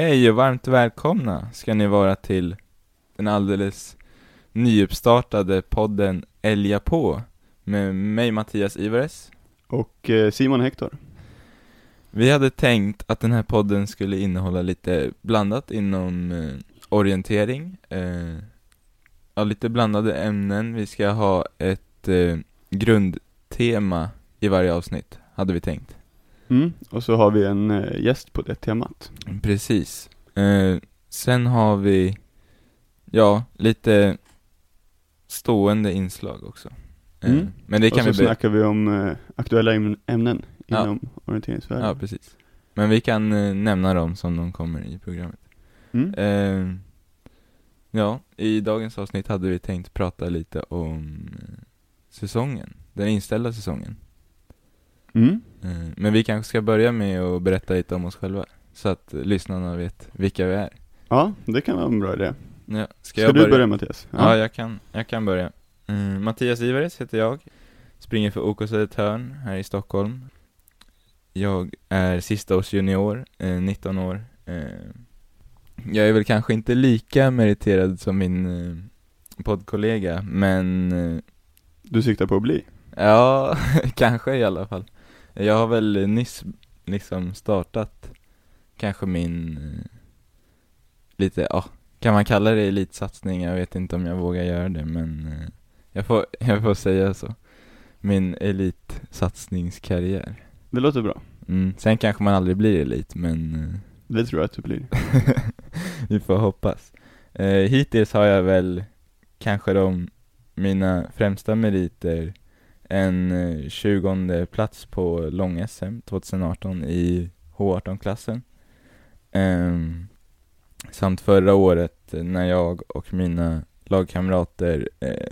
Hej och varmt välkomna ska ni vara till den alldeles nyuppstartade podden Älga på med mig Mattias Ivares. Och eh, Simon Hector. Vi hade tänkt att den här podden skulle innehålla lite blandat inom eh, orientering, eh, ja, lite blandade ämnen. Vi ska ha ett eh, grundtema i varje avsnitt, hade vi tänkt. Mm. Och så har vi en eh, gäst på det temat. Precis. Eh, sen har vi, ja, lite stående inslag också. Eh, Mm. Men det kan och så vi... snackar vi om eh, aktuella ämnen, ämnen Ja. inom orienteringsvärlden. Ja, precis. Men vi kan eh, nämna dem som de kommer i programmet. Mm. Ja, i dagens avsnitt hade vi tänkt prata lite om säsongen, den inställda säsongen. Mm. Eh, men vi kanske ska börja med att berätta lite om oss själva, så att lyssnarna vet vilka vi är. Ja, det kan vara en bra idé. Ja, ska, Ska, jag du börja Mattias? Ja, jag kan, jag kan börja. Mm, Mattias Ivares heter jag, springer för OK Södertörn här i Stockholm. Jag är sista års junior, eh, 19 år. Eh, jag är väl kanske inte lika meriterad som min eh, poddkollega, men eh, Du siktar på att bli? ja, kanske i alla fall. Jag har väl nyss liksom startat kanske min, eh, lite, ja, kan man kalla det elitsatsning? Jag vet inte om jag vågar göra det, men eh, jag får, jag får säga så. Min elitsatsningskarriär. Det låter bra. Mm. Sen kanske man aldrig blir elit, men eh, Det tror jag att du blir. vi får hoppas. Eh, hittills har jag väl kanske de, mina främsta meriter, en eh, 20 plats på lång-SM 2018 i H18-klassen. Um, ehm, samt förra året eh, när jag och mina lagkamrater eh,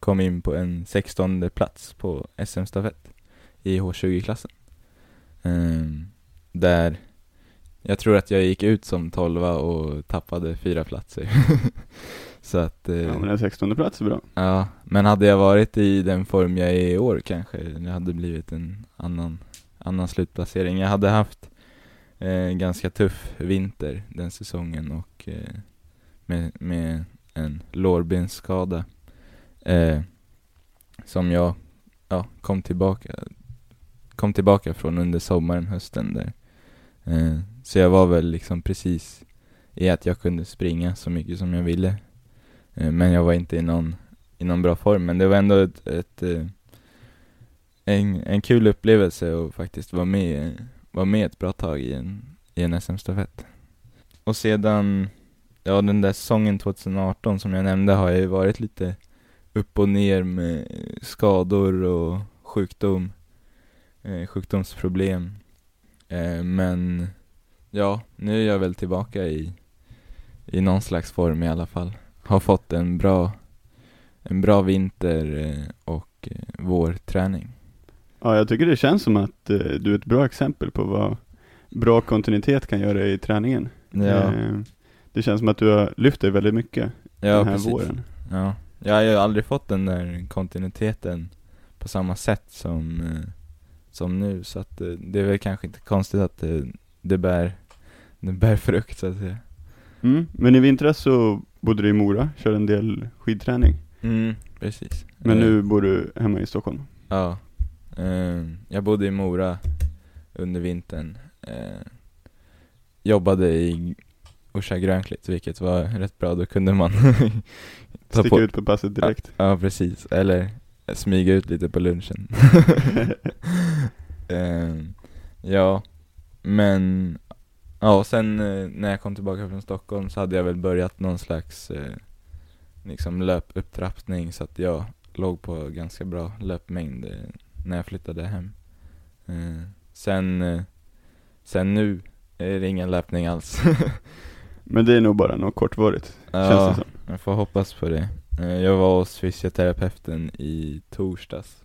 kom in på en 16 plats på SM-stafett i H20-klassen. Um, ehm, där jag tror att jag gick ut som 12 och tappade fyra platser. Så att, eh, Ja, men en 16 plats är bra. ja, men hade jag varit i den form jag är i år kanske det hade blivit en annan, annan slutplacering. Jag hade haft eh, ganska tuff vinter den säsongen och eh, med, med en lårbensskada eh, som jag ja, kom tillbaka kom tillbaka från under sommaren, hösten där. Eh, så jag var väl liksom precis i att jag kunde springa så mycket som jag ville. Eh, men jag var inte i någon, i någon bra form. Men det var ändå ett, ett eh, en, en kul upplevelse att faktiskt vara med, vara med ett bra tag i en, i en SM-stafett. Och sedan, ja den där säsongen 2018 som jag nämnde har jag ju varit lite upp och ner med skador och sjukdom, eh, sjukdomsproblem. Eh, men ja, nu är jag väl tillbaka i, i någon slags form i alla fall. Har fått en bra, en bra vinter eh, och eh, vårträning. Ja, jag tycker det känns som att eh, du är ett bra exempel på vad bra kontinuitet kan göra i träningen. Ja, det känns som att du har lyft dig väldigt mycket ja den här precis. våren. Ja. Jag har ju aldrig fått den där kontinuiteten på samma sätt som, som nu, så att det är väl kanske inte konstigt att det, det, bär, det bär frukt så att säga. Mm. Men i vintras så bodde du i Mora, körde en del skidträning. Mm, precis. Men Eh, nu bor du hemma i Stockholm. Ja. Eh, jag bodde i Mora under vintern. Eh, jobbade i Orsa Grönklitt, vilket var rätt bra. Då kunde man ta Sticka ut på passet direkt. Ja, precis. Eller smyga ut lite på lunchen. eh, ja, men ja, och sen eh, när jag kom tillbaka från Stockholm så hade jag väl börjat någon slags eh, liksom löpupptrappning så att jag låg på ganska bra löpmängd eh, när jag flyttade hem. Eh, sen, eh, sen nu är det ingen löpning alls. Men det är nog bara något kortvarigt, känns det ja, som. jag får hoppas på det. Eh, Jag var hos fysioterapeuten i torsdags.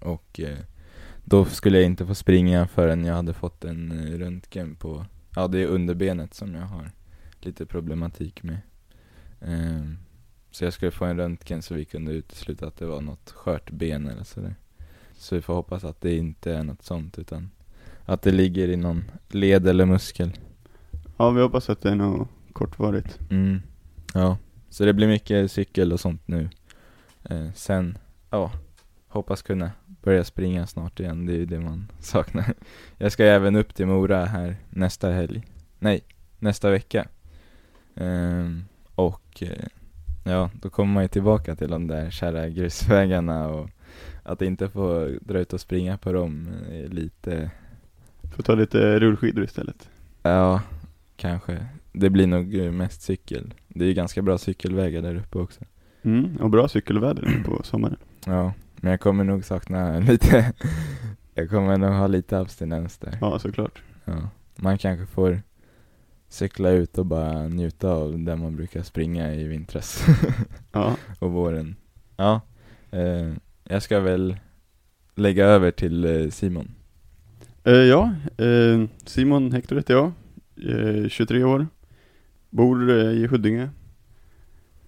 Och eh, då skulle jag inte få springa förrän jag hade fått en eh, röntgen på, ja det är underbenet som jag har lite problematik med. Ehm, Så jag skulle få en röntgen så vi kunde utesluta att det var något skört ben eller sådär. Så vi får hoppas att det inte är något sånt utan att det ligger i någon led eller muskel. Ja, vi hoppas att det är något kortvarigt. Mm. Ja, så det blir mycket cykel och sånt nu. Eh, sen, ja, hoppas kunna börja springa snart igen, det är ju det man saknar. Jag ska även upp till Mora här nästa helg. Nej, nästa vecka. Ehm, och eh, ja, då kommer man ju tillbaka till de där kära grusvägarna och att inte få dra ut och springa på dem är lite, Får ta lite rullskidor istället. ja, kanske. Det blir nog eh, mest cykel. Det är ju ganska bra cykelvägar där uppe också. Mm, och bra cykelväder på sommaren. Ja, men jag kommer nog sakna lite, jag kommer nog ha lite abstinens där. Ja, såklart. Ja. Man kanske får cykla ut och bara njuta av där man brukar springa i vintras Ja, och våren. Ja, eh, jag ska väl lägga över till eh, Simon. eh, ja eh, Simon Hector heter jag, eh, 23 år, bor eh, i Huddinge,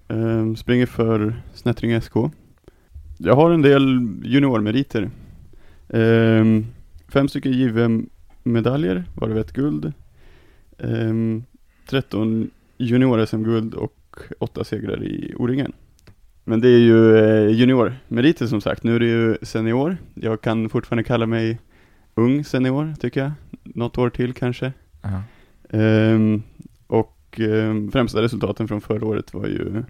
eh, springer för Snättringe SK. Jag har en del juniormeriter. Eh, fem stycken JVM-medaljer, varav ett guld. Eh, 13 junior-SM-guld och åtta segrar i O-ringen. Men det är ju eh, juniormeriter som sagt, nu är det ju senior. Jag kan fortfarande kalla mig ung senior, tycker jag. Något år till kanske. Ja. Ehm, och ehm, främsta resultaten från förra året var ju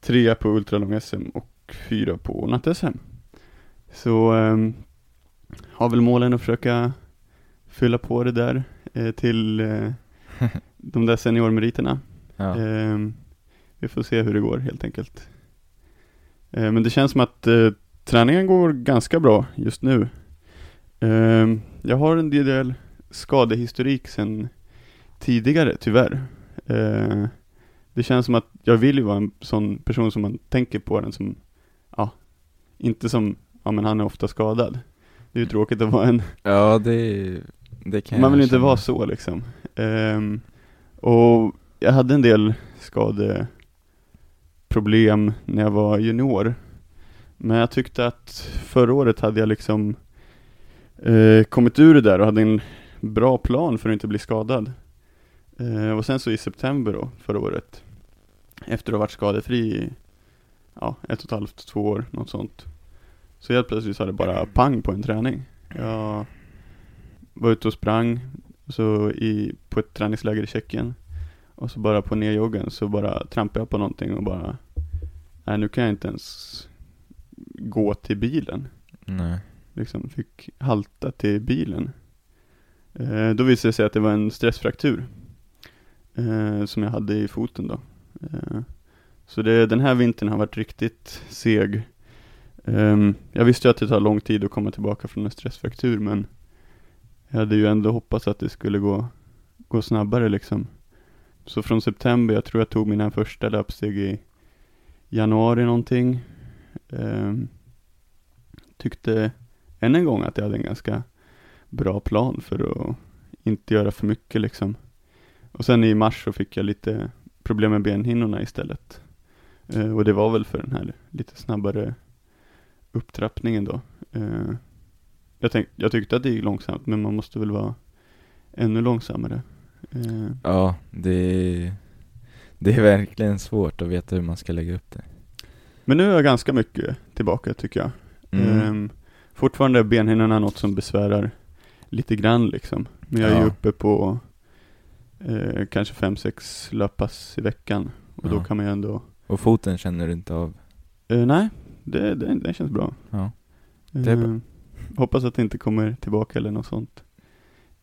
trea på ultralång-SM och fyra på natt-SM. Så ehm, har väl målen att försöka fylla på det där eh, till eh, de där seniormeriterna. Ja. Ehm, vi får se hur det går helt enkelt. Ehm, men det känns som att eh, träningen går ganska bra just nu. Ehm, jag har en del skadehistorik sen tidigare, tyvärr. Ehm, det känns som att jag vill ju vara en sån person som man tänker på den som, inte som, ja men han är ofta skadad. Det är ju tråkigt att vara en ja, det, det kan man vill inte känna. vara så liksom. Ehm, och jag hade en del skadeproblem när jag var junior. Men jag tyckte att förra året hade jag liksom eh, kommit ur det där och hade en bra plan för att inte bli skadad. Eh, och sen så i september då, förra året, efter att ha varit skadefri i ja, ett och ett halvt, två år, något sånt. Så helt plötsligt så hade det bara pang på en träning. Jag var ute och sprang så i, på ett träningsläger i Tjeckien. Och så bara på nedjoggen så bara trampade jag på någonting och bara Nej nu kan jag inte ens gå till bilen. Nej. Liksom fick halta till bilen. Eh, då visade det sig att det var en stressfraktur. Eh, som jag hade i foten då. Eh, så det, den här vintern har varit riktigt seg. Um, jag visste ju att det tar lång tid att komma tillbaka från en stressfraktur men jag hade ju ändå hoppats att det skulle gå, gå snabbare liksom. Så från september, jag tror jag tog mina första löpsteg i januari någonting. Um, tyckte än en gång att jag hade en ganska bra plan för att inte göra för mycket liksom. Och sen i mars så fick jag lite problem med benhinnorna istället. Uh, och det var väl för den här lite snabbare upptrappningen då. Eh, jag, tänk, jag tyckte att det gick långsamt men man måste väl vara ännu långsammare. Eh, Ja, det, det är verkligen svårt att veta hur man ska lägga upp det. men nu är jag ganska mycket tillbaka tycker jag. Mm. Ehm, fortfarande är benhinnorna något som besvärar lite grann liksom. Men jag är ju Ja. uppe på eh, kanske fem sex löppass i veckan. Och då Ja. kan man ju ändå, Och foten känner du inte av? eh, nej, det, det, det känns bra. Ja. Det är bra. Hoppas att det inte kommer tillbaka eller något sånt.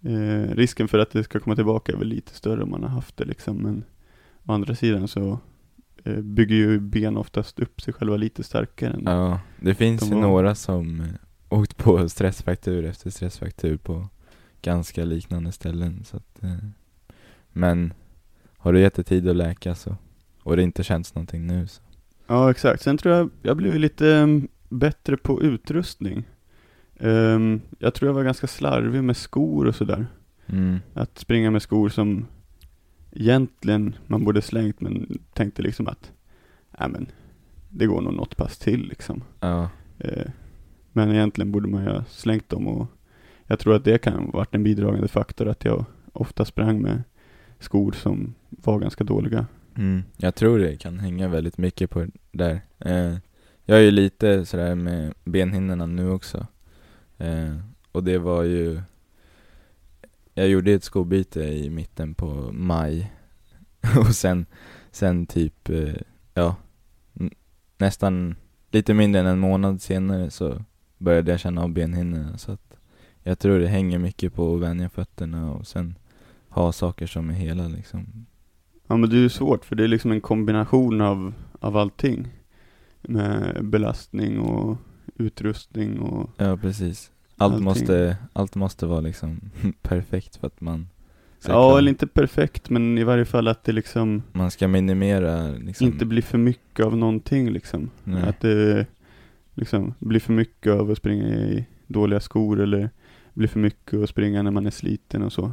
Eh, risken för att det ska komma tillbaka är väl lite större om man har haft det liksom. Men å andra sidan så eh, bygger ju ben oftast upp sig själva lite starkare än Ja, det finns De ju var- några som eh, åkt på stressfraktur efter stressfraktur på ganska liknande ställen så att, eh, Men har du gett det tid att läka så och det inte känns någonting nu så Ja, exakt. Sen tror jag, jag blev lite mm, bättre på utrustning. Ehm, jag tror jag var ganska slarvig med skor och sådär. mm. Att springa med skor som egentligen man borde slängt men tänkte liksom att, nej men, det går nog något pass till liksom. Ja, Eh, men egentligen borde man ju ha slängt dem och jag tror att det kan ha varit en bidragande faktor att jag ofta sprang med skor som var ganska dåliga. Mm. Jag tror det kan hänga väldigt mycket på det där. Eh, jag är ju lite sådär med benhinnorna nu också. Eh, och det var ju Jag gjorde ett skobyte i mitten på maj. och sen, sen typ, eh, ja, nästan lite mindre än en månad senare så började jag känna av benhinnorna. Så att jag tror det hänger mycket på att vänja fötterna och sen ha saker som är hela liksom. Ja men det är ju svårt för det är liksom en kombination av, av allting. Med belastning och utrustning och Ja, precis. Allt Allting. måste, allt måste vara liksom perfekt för att man Ja eller inte perfekt men i varje fall att det liksom Man ska minimera liksom inte blir för mycket av någonting liksom. Nej. Att det liksom blir för mycket av att springa i dåliga skor eller blir för mycket att springa när man är sliten och så.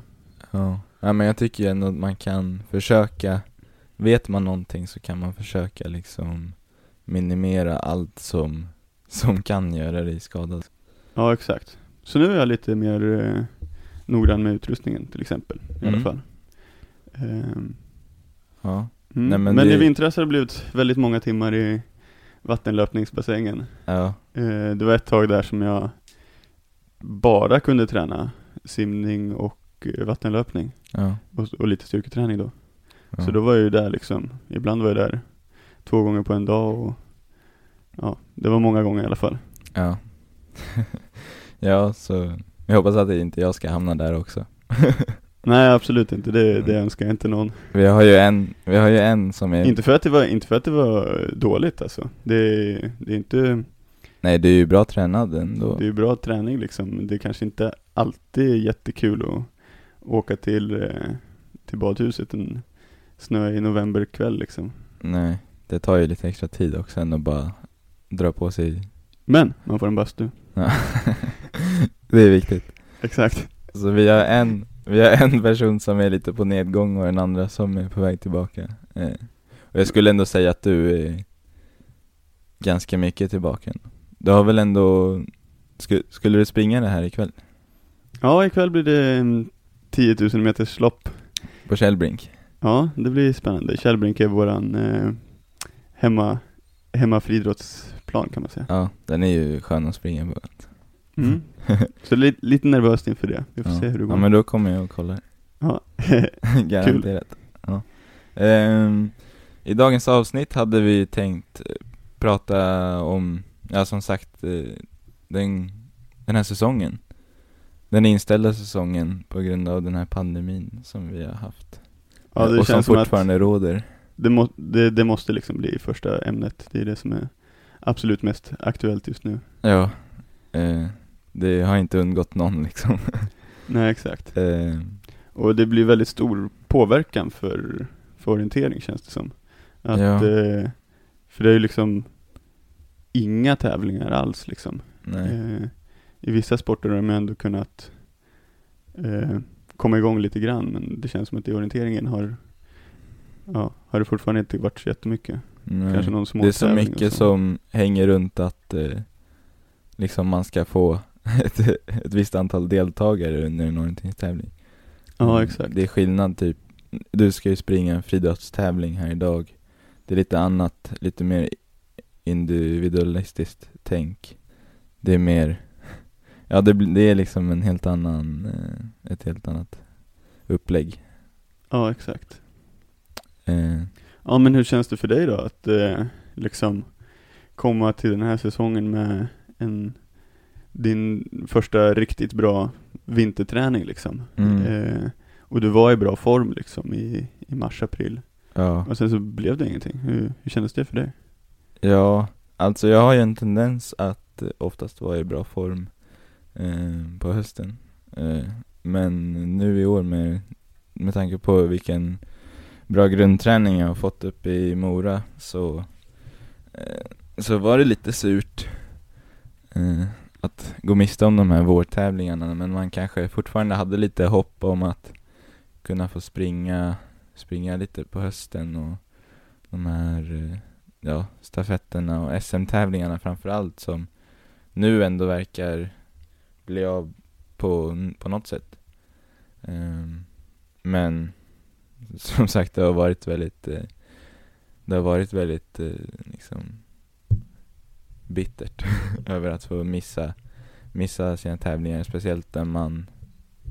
ja. Ja, men jag tycker ju ändå att man kan försöka Vet man någonting så kan man försöka liksom minimera allt som, som kan göra dig skadad. Ja exakt. Så nu är jag lite mer eh, noggrann med utrustningen till exempel. I alla Mm. fall. Ehm, Ja, mm. Nej, men men det- i vintras har det blivit väldigt många timmar i vattenlöpningsbassängen. ja, Eh, det var ett tag där som jag bara kunde träna simning och vattenlöpning. ja, Och, och lite styrketräning då. ja. Så då var jag ju där liksom, ibland var jag där två gånger på en dag och ja, det var många gånger i alla fall. Ja. ja, så jag hoppas att inte jag ska hamna där också. Nej absolut inte, det, det önskar jag inte någon. Vi har ju en, vi har ju en som är Inte för att det var, inte för att det var dåligt alltså. Det, det är inte, Nej, du är ju bra tränad ändå. det är ju bra träning liksom. Det är kanske inte alltid är jättekul att åka till, eh, till badhuset en snöig novemberkväll liksom. Nej, det tar ju lite extra tid också än att bara dra på sig Men man får en bastu. ja. Det är viktigt. Exakt. Så vi har en, vi har en person som är lite på nedgång och en andra som är på väg tillbaka. Eh. Och jag skulle ändå säga att du är ganska mycket tillbaka. Du har väl ändå, sku, skulle du springa det här ikväll? Ja, ikväll blir det 10 000 meters lopp. På Källbrink? Ja, det blir spännande. Källbrink är våran eh, hemma, hemmafriidrottsplan kan man säga. Ja, den är ju skön att springa på. Mm. Så lite, lite nervöst inför det. Vi får ja. se hur det går. Ja men då kommer jag och kollar. Ja. Garanterat. Ja. Ehm, I dagens avsnitt hade vi tänkt eh, prata om, ja som sagt, eh, den, den här säsongen. Den inställda säsongen på grund av den här pandemin som vi har haft. ja, det och som känns som att fortfarande råder. det, må, det, det måste liksom bli första ämnet. Det är det som är absolut mest aktuellt just nu. Ja. Eh, det har inte undgått någon liksom. Nej, exakt. Eh, Och det blir väldigt stor påverkan för, för orientering känns det som. Att, Ja. eh, för det är ju liksom inga tävlingar alls liksom. nej. I vissa sporter har de ändå kunnat eh, komma igång lite grann men det känns som att i orienteringen har Ja, har det fortfarande inte varit så jättemycket. nej. Kanske någon små Det är så mycket som hänger runt att eh, liksom man ska få ett, ett visst antal deltagare under en orienteringstävling. Ja, Mm, exakt. Det är skillnad typ, du ska ju springa en friidrottstävling här idag. Det är lite annat, lite mer individualistiskt tänk. Det är mer, ja det, det är liksom en helt annan, eh, ett helt annat upplägg. Ja, exakt. Eh, Ja, men hur känns det för dig då att eh, liksom komma till den här säsongen med en din första riktigt bra vinterträning liksom. Mm. Eh, och du var i bra form liksom i, i mars, april. ja. Och sen så blev det ingenting. Hur, hur kändes det för dig? Ja, alltså jag har ju en tendens att eh, oftast vara i bra form eh, på hösten. Eh, men nu i år med, med tanke på vilken bra grundträning jag har fått upp i Mora så, eh, så var det lite surt eh, att gå miste om de här vårtävlingarna men man kanske fortfarande hade lite hopp om att kunna få springa, springa lite på hösten och de här eh, ja, stafetterna och SM-tävlingarna framför allt som nu ändå verkar bli av på, på något sätt. Ehm, men som sagt det har varit väldigt eh, Det har varit väldigt eh, liksom bittert över att få missa Missa sina tävlingar, speciellt när man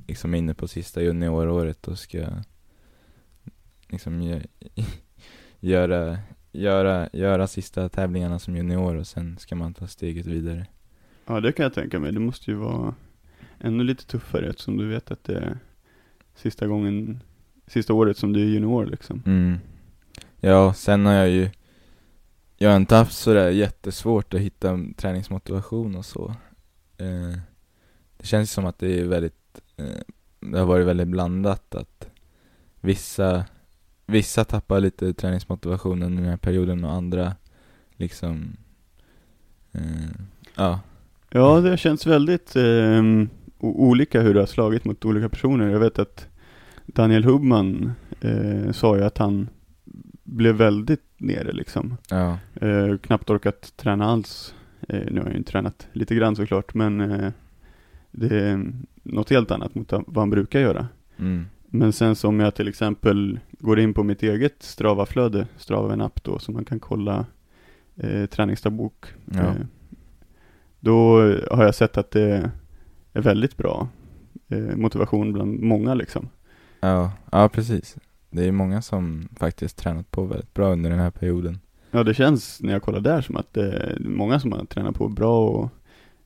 liksom är inne på sista junioråret och ska liksom gö- göra, göra, göra sista tävlingarna som junior och sen ska man ta steget vidare. Ja, det kan jag tänka mig. Det måste ju vara ännu lite tuffare eftersom du vet att det är sista gången, sista året som du är junior liksom. Mm. Ja, sen har jag ju Jag har inte haft sådär jättesvårt att hitta träningsmotivation och så eh, Det känns som att det är väldigt eh, Det har varit väldigt blandat att Vissa Vissa tappar lite träningsmotivation under den här perioden och andra liksom eh, Ja, Ja, det har känts väldigt o- olika hur det har slagit mot olika personer. Jag vet att Daniel Hubman eh, sa ju att han blev väldigt nere liksom. ja, Eh, knappt orkat träna alls. Eh, nu har jag ju inte tränat lite grann såklart, men eh, det är något helt annat mot vad han brukar göra. mm, Men sen som jag till exempel går in på mitt eget Strava-flöde, Strava är en app då, som man kan kolla eh, träningsdagbok. Ja. Eh, då har jag sett att det är väldigt bra eh, motivation bland många liksom. ja, ja precis Det är många som faktiskt tränat på väldigt bra under den här perioden Ja, det känns när jag kollar där som att det är många som har tränat på bra och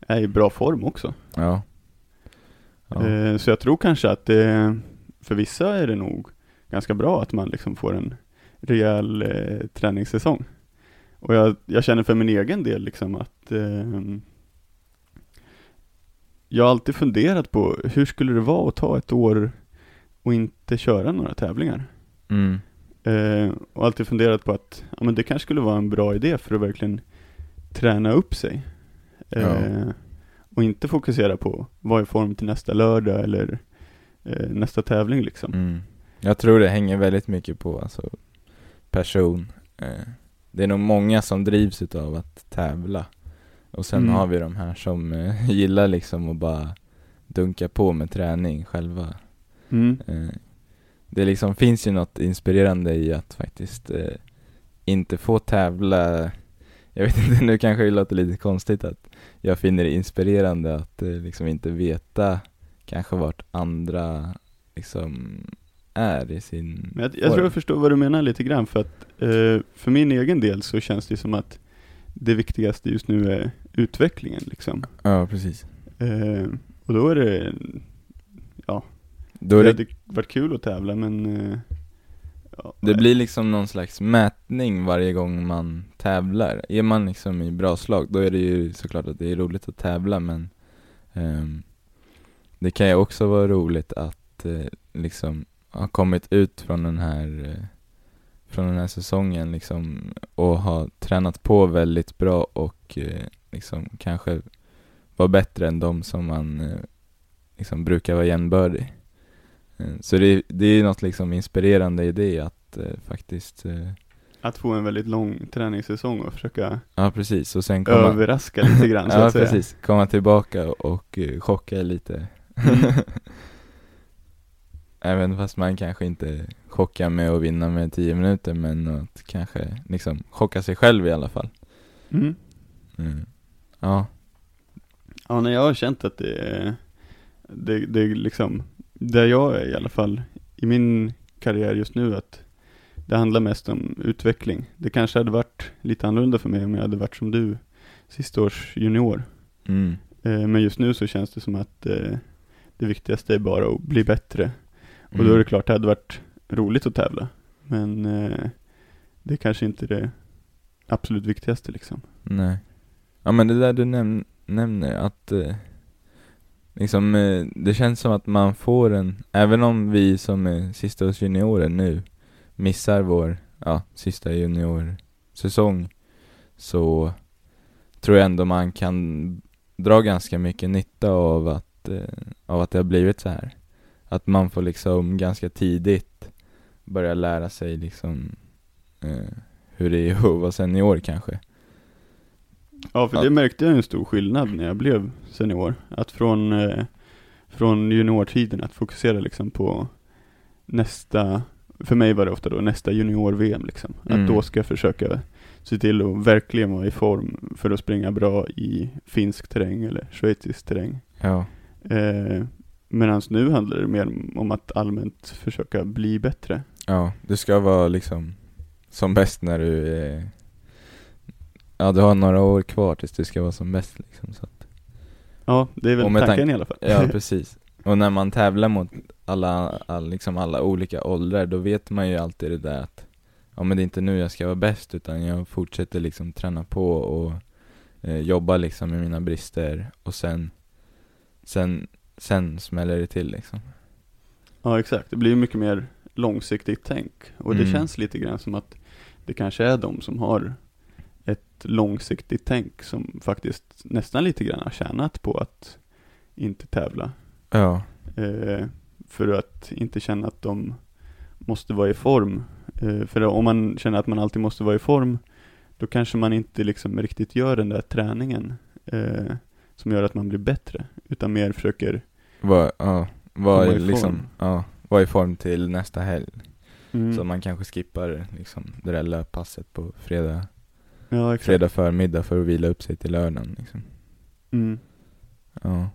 är i bra form också. Ja, ja. Eh, så jag tror kanske att det, för vissa är det nog ganska bra att man liksom får en rejäl eh, träningssäsong. Och jag, jag känner för min egen del liksom att eh, jag har alltid funderat på hur skulle det vara att ta ett år och inte köra några tävlingar. Mm, Eh, och alltid funderat på att ja, men det kanske skulle vara en bra idé för att verkligen träna upp sig. Eh, Ja. Och inte fokusera på vad är form till nästa lördag eller eh, nästa tävling liksom. Mm. Jag tror det hänger väldigt mycket på alltså, person. Eh, det är nog många som drivs utav att tävla. Och sen Mm. har vi de här som eh, gillar liksom att bara dunka på med träning själva. Mm. Eh, det liksom finns ju något inspirerande i att faktiskt eh, inte få tävla Jag vet inte, nu kanske det låter lite konstigt att jag finner det inspirerande att eh, liksom inte veta kanske vart andra liksom är i sin Men jag, jag tror jag förstår vad du menar lite grann för att eh, för min egen del så känns det som att det viktigaste just nu är utvecklingen liksom. Ja, precis. Eh, och då är det, ja, Då det är det, hade varit kul att tävla men eh, ja, det blir liksom någon slags mätning varje gång man tävlar. Är man liksom i bra slag, då är det ju såklart att det är roligt att tävla men ehm, Det kan ju också vara roligt att eh, liksom ha kommit ut från den här eh, Från den här säsongen liksom och ha tränat på väldigt bra och eh, liksom kanske vara bättre än de som man eh, liksom brukar vara jämnbördig. Eh, Så det, det är ju något liksom inspirerande i det att eh, faktiskt Att få en väldigt lång träningssäsong och försöka Ja precis, och sen komma överraska lite grann så Ja att säga. precis, komma tillbaka och, chocka lite Mm. Även fast man kanske inte chockar med att vinna med 10 minuter men att kanske liksom chocka sig själv i alla fall Mm. mm. Ja, Ja, när jag har känt att det är, det, det är liksom, där jag är i alla fall, i min karriär just nu, att det handlar mest om utveckling. Det kanske hade varit lite annorlunda för mig om jag hade varit som du, sista års junior. mm. Eh, men just nu så känns det som att eh, det viktigaste är bara att bli bättre. Och Mm. då är det klart, det hade varit roligt att tävla. Men eh, det är kanske inte det absolut viktigaste liksom. Nej. Ja men det där du näm- nämner, att eh, liksom, eh, det känns som att man får en, även om vi som är sista års juniorer nu missar vår, ja, sista juniorsäsong, så tror jag ändå man kan dra ganska mycket nytta av att, eh, av att det har blivit så här. Att man får liksom ganska tidigt börja lära sig liksom eh, hur det är att vara senior kanske. Ja, för det märkte jag en stor skillnad när jag blev senior. Att från, eh, från juniortiden att fokusera liksom på nästa för mig var det ofta då nästa junior-VM liksom. Mm. Att då ska jag försöka se till att verkligen vara i form för att springa bra i finsk terräng eller schweizisk terräng. Ja, Eh, Medan nu handlar det mer om att allmänt försöka bli bättre. ja, du ska vara liksom som bäst när du är Ja, du har några år kvar tills du ska vara som bäst liksom så att, Ja, det är väl tanken tank- i alla fall. Ja, precis. Och när man tävlar mot alla, all, liksom alla olika åldrar, då vet man ju alltid det där att Ja men det är inte nu jag ska vara bäst, utan jag fortsätter liksom träna på och eh, jobba liksom med mina brister och sen Sen, sen smäller det till liksom Ja exakt, det blir mycket mer långsiktigt tänk. Och det Mm. känns lite grann som att det kanske är de som har ett långsiktigt tänk som faktiskt nästan lite grann har tjänat på att inte tävla. Ja, Eh, för att inte känna att de måste vara i form. Eh, för om man känner att man alltid måste vara i form, då kanske man inte liksom riktigt gör den där träningen eh, som gör att man blir bättre, utan mer försöker var, ja, var i liksom, form. ja, var i form till nästa helg mm, Så man kanske skippar liksom det där löppasset på fredag, ja, exakt. fredag förmiddag för att vila upp sig till lördagen liksom Mm. Ja,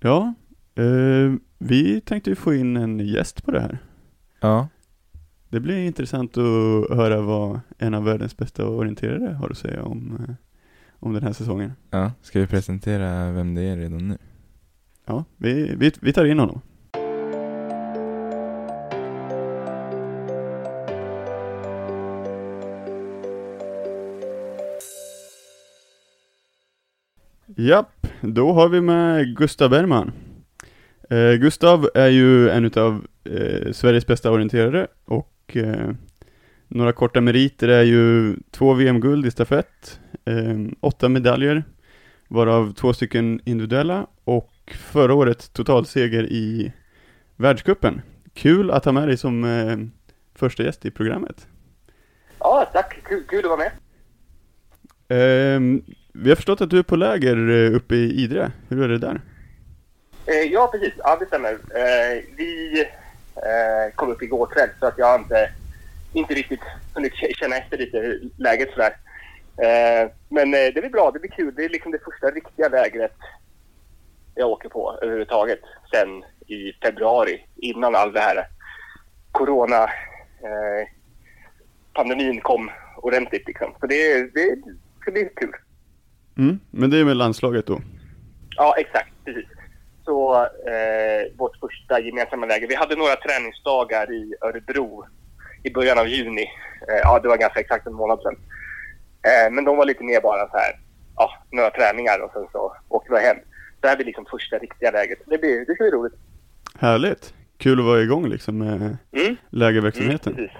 Ja, eh, vi tänkte ju få in en gäst på det här. ja, Det blir intressant att höra vad en av världens bästa orienterare har att säga om, eh, om den här säsongen. ja, ska vi presentera vem det är redan nu? Ja, vi, vi, vi tar in honom. Japp, då har vi med Gustav Bergman. Eh, Gustav är ju en utav eh, Sveriges bästa orienterare och eh, några korta meriter är ju två VM-guld i stafett, eh, åtta medaljer, varav två stycken individuella och förra året totalseger i världscupen. Kul att ha med dig som eh, första gäst i programmet. Ja, tack. Kul, kul att vara med. Vi har förstått att du är på läger eh, uppe i Idre. Hur är det där? Eh, ja, precis. Ja, det stämmer. Eh, vi kom upp igår kväll så att jag har inte, inte riktigt hunnit känna efter lite läget sådär. Men det blir bra. Det blir kul. Det är liksom det första riktiga lägret jag åker på överhuvudtaget sen i februari innan all det här corona eh, pandemin kom ordentligt liksom. Så det, det ska bli kul. Mm, men det är med landslaget då? Ja, exakt. Precis. Så eh, vårt första gemensamma läger. Vi hade några träningsdagar i Örebro i början av juni. Eh, ja, det var ganska exakt en månad sedan. Eh, men de var lite mer bara så här, ja, några träningar och sen så åkte vi hem. Det här blir liksom första riktiga läget. Det, blir, det ska bli roligt. Härligt! Kul att vara igång liksom med Mm. Mm, lägerverksamheten. precis.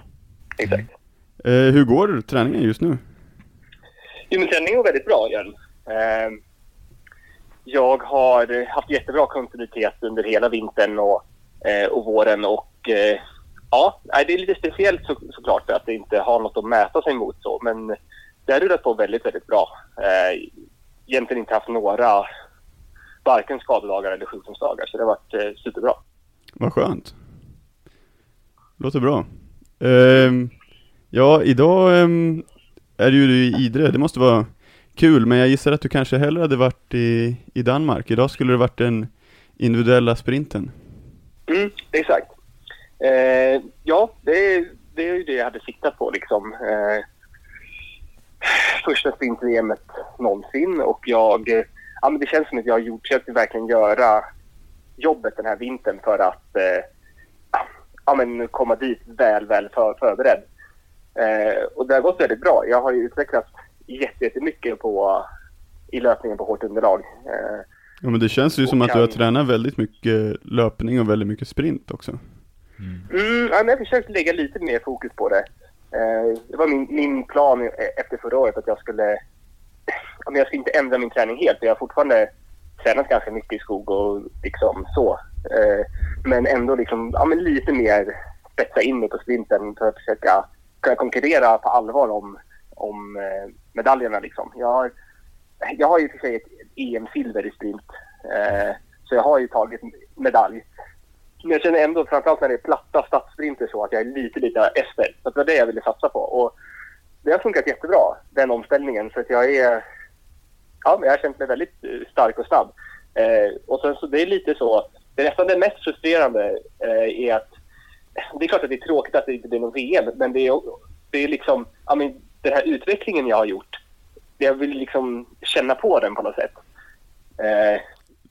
Exakt. Eh, hur går träningen just nu? Jo, men träningen går väldigt bra igen. Eh, jag har haft jättebra kontinuitet under hela vintern och, eh, och våren och eh, ja, det är lite speciellt så, såklart att det inte har något att mäta sig mot så, men det har rullat på väldigt, väldigt bra. Eh, egentligen inte haft några varken skadedagar eller sjukdomsdagar så det har varit eh, superbra. Vad skönt. Låter bra. Ehm, ja, idag ehm, är du i Idre. Det måste vara kul, men jag gissar att du kanske hellre hade varit i, i Danmark. Idag skulle det varit den individuella sprinten. Mm, exakt. Eh, ja, det är, det är ju det jag hade siktat på liksom. Eh, första sprint-VMet någonsin och jag, eh, ja men det känns som att jag har gjort, försökt verkligen göra jobbet den här vintern för att eh, ja, men komma dit väl, väl för, förberedd. Eh, och det har gått väldigt bra. Jag har ju utvecklats jätte- jättemycket på, i löpningen på hårt underlag. Eh, Ja, men det känns ju som att du har kan- tränat väldigt mycket löpning och väldigt mycket sprint också. Mm, ja, men jag försökte lägga lite mer fokus på det. Eh, det var min, min plan e- efter förra året att jag skulle... Ja, men jag ska inte ändra min träning helt, för jag har fortfarande tränat ganska mycket i skog och liksom så. Eh, men ändå liksom, ja, men lite mer spetsa in mig på sprinten för att försöka kunna konkurrera på allvar om, om eh, medaljerna. Liksom. Jag, har, jag har ju för sig ett EM-silver i sprint, eh, så jag har ju tagit medalj Men jag känner ändå, framförallt när det är platta stadssprinter så, att jag är lite, lite efter. Så det var det jag ville satsa på. Och det har funkat jättebra, den omställningen. Så att jag är... Ja, men jag har känt mig väldigt eh, stark och snabb. Eh, och sen så det är lite så, det nästan det mest frustrerande eh, är att det är klart att det är tråkigt att det inte blir någon VM, men det är, det är liksom, ja men den här utvecklingen jag har gjort, jag vill liksom känna på den på något sätt. Eh,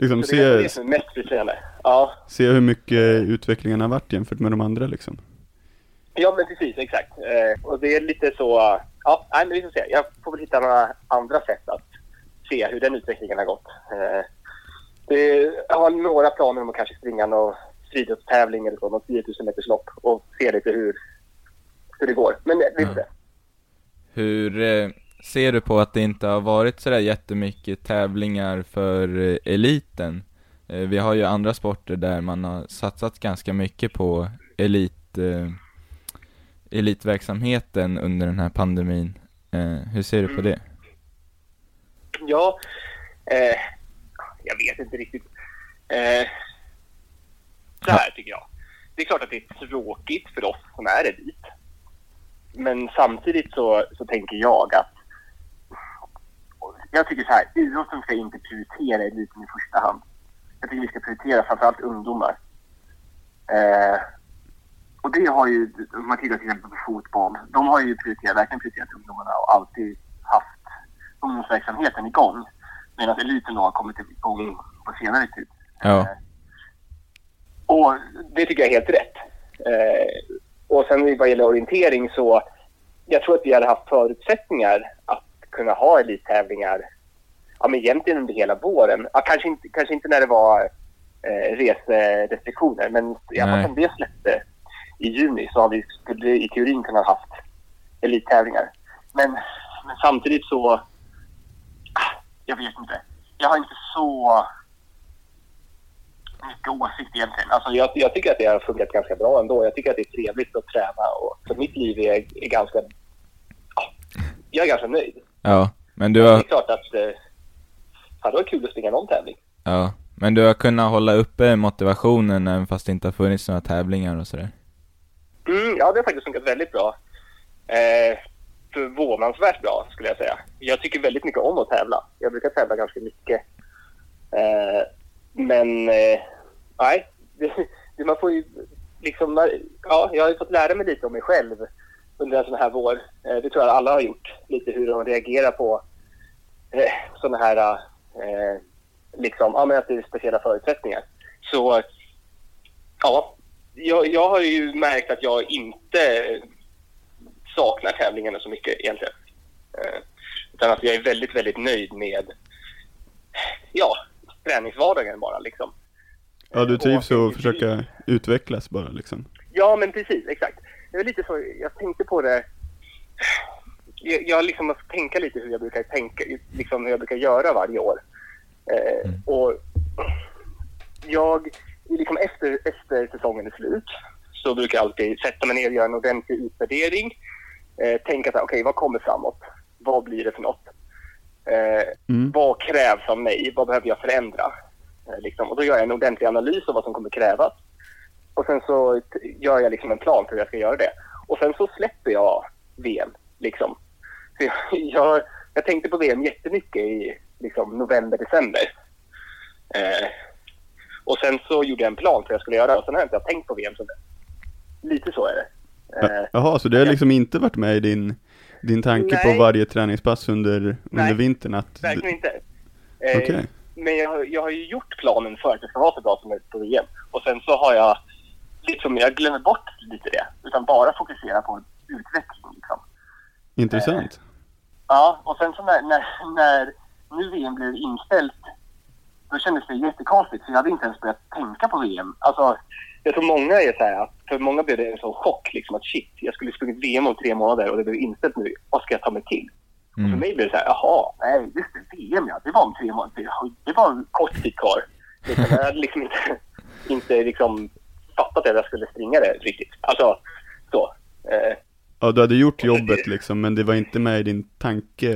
Liksom så det är det se, som är mest frustrerande. Ja, se hur mycket utvecklingen har varit jämfört med de andra liksom. ja men precis, exakt. Eh, och det är lite så, ja, nej, men vi får se. Jag får väl hitta några andra sätt att se hur den utvecklingen har gått. Eh, det, jag har några planer om att kanske springa någon friidrottstävling eller så, någon 10 000 meters lopp och se lite hur, hur det går. Men vi får se. Hur eh, ser du på att det inte har varit sådär jättemycket tävlingar för eh, eliten? Eh, vi har ju andra sporter där man har satsat ganska mycket på elit, elitverksamheten under den här pandemin. Hur ser du på det? Ja, jag vet inte riktigt. Så här tycker jag. Det är klart att det är tråkigt för oss som är elit. Men samtidigt så, så tänker jag att jag tycker så här, idrotten ska inte prioritera eliten i första hand. Jag tycker vi ska prioritera framförallt ungdomar. Eh, och det har ju, om man tittar till exempel på fotboll, de har ju prioriterat, verkligen prioriterat ungdomarna och alltid haft ungdomsverksamheten igång. Medan eliten då har kommit igång på senare tid. Ja. Eh, och det tycker jag är helt rätt. Eh, och sen vad gäller orientering så, jag tror att vi hade haft förutsättningar att kunna ha elittävlingar ja, men egentligen under hela våren. Ja, kanske, inte, kanske inte när det var eh, reserestriktioner, men i alla fall det släppte i juni så har vi skulle i teorin kunnat haft elittävlingar. Men, men samtidigt så, ah, jag vet inte. Jag har inte så mycket åsikt egentligen. Alltså jag, jag tycker att det har funkat ganska bra ändå. Jag tycker att det är trevligt att träna och så mitt liv är, är ganska, ja, jag är ganska nöjd. Ja, men du Det har, är klart att eh, det var kul att springa någon tävling. ja, men du har kunnat hålla uppe motivationen även fast det inte har funnits några tävlingar och sådär? Mm, ja, det har faktiskt funkat väldigt bra. Eh, förvånansvärt bra skulle jag säga. Jag tycker väldigt mycket om att tävla. Jag brukar tävla ganska mycket. Eh, men eh, nej, det, det, man får ju liksom, ja, jag har ju fått lära mig lite om mig själv under en sån här vår. Eh, det tror jag alla har gjort. Lite hur de reagerar på eh, såna här, eh, liksom, ja men att det är speciella förutsättningar. Så ja, jag, jag har ju märkt att jag inte saknar tävlingarna så mycket egentligen. Eh, utan att jag är väldigt, väldigt nöjd med ja, träningsvardagen bara liksom. Ja, du trivs Och- att försöka utvecklas bara liksom. Ja, men precis, exakt. Det är lite så, jag tänkte på det. Jag, jag liksom måste tänka lite hur jag brukar tänka, liksom hur jag brukar göra varje år. Eh, Mm. Och jag, liksom efter, efter säsongen är slut så brukar jag alltid sätta mig ner och göra en ordentlig utvärdering. Eh, tänka så här, okej, vad kommer framåt? Vad blir det för något? Eh, Mm. vad krävs av mig? Vad behöver jag förändra? Eh, liksom. Och då gör jag en ordentlig analys av vad som kommer krävas. Och sen så gör jag liksom en plan för hur jag ska göra det. Och sen så släpper jag VM. Liksom. Så jag, jag, jag tänkte på VM jättemycket i liksom, november, december. Eh, och sen så gjorde jag en plan för hur jag skulle göra och sen har jag inte tänkt på VM dess. Lite så är det. Eh, Jaha, så det har liksom inte varit med i din, din tanke Nej. på varje träningspass under, under Nej, vintern att... Verkligen inte. Eh, Okej. Men jag, jag har ju gjort planen för att det ska vara så bra som möjligt på VM. Och sen så har jag, liksom, jag glömmer bort lite det. Utan bara fokusera på utveckling. Liksom. Intressant. Ja, och sen så när, när, när nu VM blev inställt, då kändes det jättekonstigt. För jag hade inte ens börjat tänka på VM. Alltså, jag tror många är så här, för många blev det en sån chock. Liksom, att shit, jag skulle sprungit VM om tre månader och det blev inställt nu. Vad ska jag ta mig till? Och för Mm. mig blev det så här, jaha, nej just det, VM ja, det var om tre månader. Det var en kort tid kvar. Liksom, jag hade liksom inte, inte liksom fattat att jag skulle springa det riktigt. Alltså, så. Eh, Ja, du hade gjort jobbet liksom, men det var inte med i din tanke.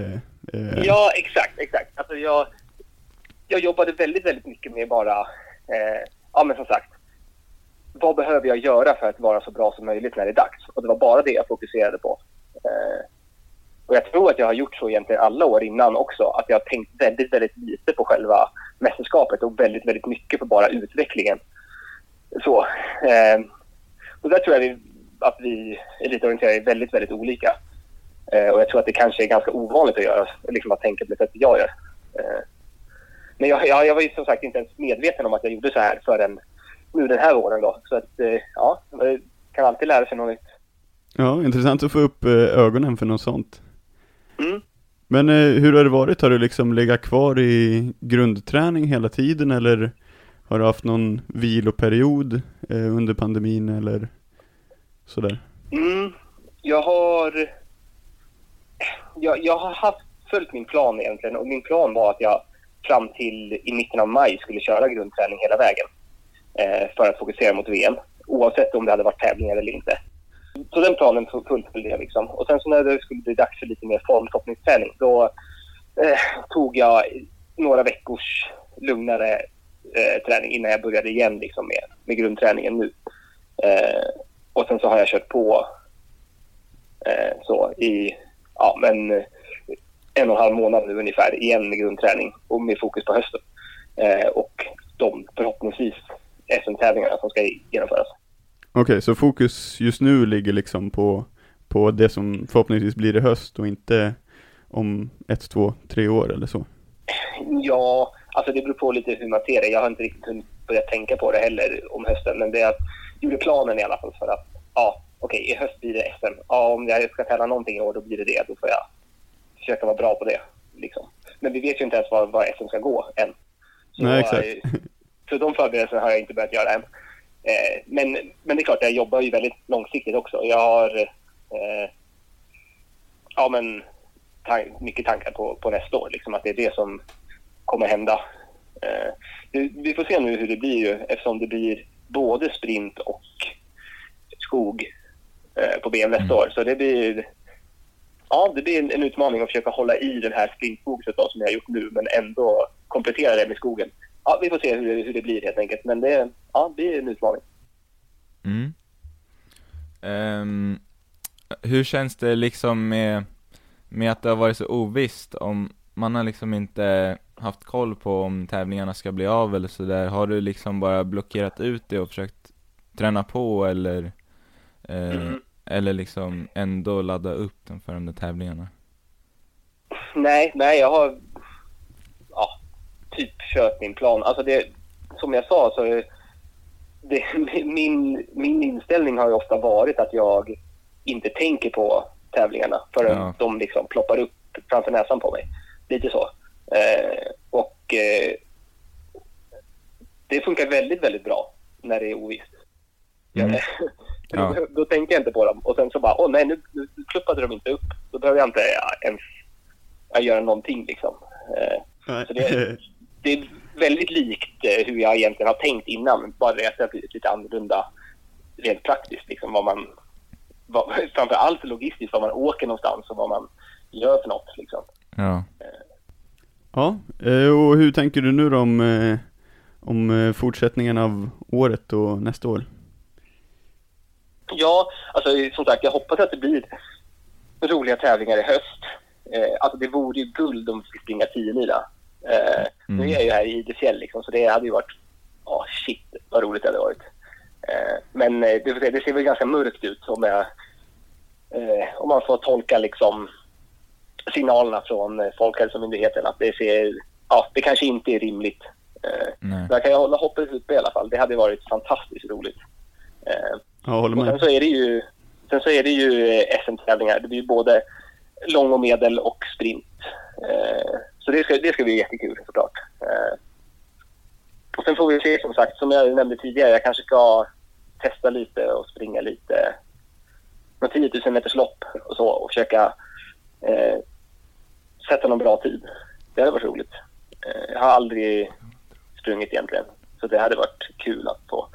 Eh, Ja, exakt, exakt. Alltså jag, jag jobbade väldigt, väldigt mycket med bara, eh, ja men som sagt, vad behöver jag göra för att vara så bra som möjligt när det är dags? Och det var bara det jag fokuserade på. Eh, och jag tror att jag har gjort så egentligen alla år innan också. Att jag har tänkt väldigt, väldigt lite på själva mästerskapet och väldigt, väldigt mycket på bara utvecklingen. Så. Eh, och där tror jag vi, att vi elitorienterade är väldigt, väldigt olika. Eh, och jag tror att det kanske är ganska ovanligt att göra, liksom att tänka på det sättet jag gör. Eh, men jag, jag, jag var ju som sagt inte ens medveten om att jag gjorde så här förrän nu den här våren då. Så att eh, ja, man kan alltid lära sig något nytt. Ja, intressant att få upp eh, ögonen för något sånt. Mm. Men eh, hur har det varit? Har du liksom legat kvar i grundträning hela tiden eller har du haft någon viloperiod under pandemin eller sådär? Mm, jag har... Jag, jag har haft följt min plan egentligen och min plan var att jag fram till i mitten av maj skulle köra grundträning hela vägen Eh, för att fokusera mot VM oavsett om det hade varit tävlingar eller inte. Så den planen fullföljde jag liksom. Och sen så när det skulle bli dags för lite mer formtoppningsträning då eh, tog jag några veckors lugnare eh, träning innan jag började igen liksom med, med grundträningen nu. Eh, och sen så har jag kört på eh, så i ja, men en och en halv månad nu ungefär igen med grundträning och med fokus på hösten. Eh, och de förhoppningsvis SM-tävlingarna som ska genomföras. Okej, okay, så fokus just nu ligger liksom på, på det som förhoppningsvis blir i höst och inte om ett, två, tre år eller så? Ja, alltså det beror på lite hur man ser det. Jag har inte riktigt hunnit börja tänka på det heller om hösten, men det är att gjorde planen i alla fall för att ja, okej, okay, i höst blir det SM. Ja, om jag ska tävla någonting i år, då blir det det. Då får jag försöka vara bra på det. Liksom. Men vi vet ju inte ens var, var SM ska gå än. Så, Nej, exakt. Så de förberedelserna har jag inte börjat göra än. Eh, men, men det är klart, jag jobbar ju väldigt långsiktigt också. Jag har eh, ja, men, tan mycket tankar på, på nästa år, liksom, att det är det som kommer hända. Eh, vi får se nu hur det blir ju, eftersom det blir både sprint och skog eh, på BM nästa mm. år. Så det blir, ja, det blir en, en, utmaning att försöka hålla i den här sprintfokuset som jag har gjort nu, men ändå komplettera det med skogen ja, vi får se hur, hur det blir helt enkelt. Men det, ja, det är en utmaning. Mm. Um, hur känns det liksom med, med att det har varit så ovisst om man har liksom inte haft koll på om tävlingarna ska bli av eller sådär. Har du liksom bara blockerat ut det och försökt träna på eller, eh, mm. eller liksom ändå ladda upp de där tävlingarna? Nej, nej jag har typ kört min plan. Alltså det, som jag sa så det, min, min inställning har ju ofta varit att jag inte tänker på tävlingarna förrän ja. de liksom ploppar upp framför näsan på mig. Lite så. Eh, och eh, det funkar väldigt, väldigt bra när det är ovisst. Mm. ja. då, då tänker jag inte på dem. Och sen så bara, åh nej, nu, nu pluppade de inte upp. Då behöver jag inte ja, ens göra någonting liksom. Eh, så det, det är väldigt likt eh, hur jag egentligen har tänkt innan. Bara det att det har blivit lite annorlunda rent praktiskt. Liksom vad man, vad, framför allt logistiskt, var man åker någonstans och vad man gör för något. Liksom. Ja. Ja, eh, och hur tänker du nu då om, eh, om fortsättningen av året och nästa år? Ja, alltså som sagt, jag hoppas att det blir roliga tävlingar i höst. alltså det vore ju guld om vi fick springa 10 mila. Eh, mm. Nu är jag ju här i Idefjäll liksom, så det hade ju varit, ja oh, shit vad roligt det hade varit. Eh, men eh, det, det ser väl ganska mörkt ut om, jag, eh, om man får tolka liksom signalerna från Folkhälsomyndigheten att det ser, ja det kanske inte är rimligt. Eh, där kan jag hålla hoppet uppe i alla fall. Det hade varit fantastiskt roligt. Jag håller med. sen så är det ju, sen så är det ju SM-tävlingar. Det blir ju både lång och medel och sprint. Så det ska, det ska bli jättekul såklart. Eh, och sen får vi se som sagt, som jag nämnde tidigare, jag kanske ska testa lite och springa lite Några 10 000 meters lopp och så och försöka eh, sätta någon bra tid. Det hade varit roligt. Eh, jag har aldrig sprungit egentligen, så det hade varit kul att få,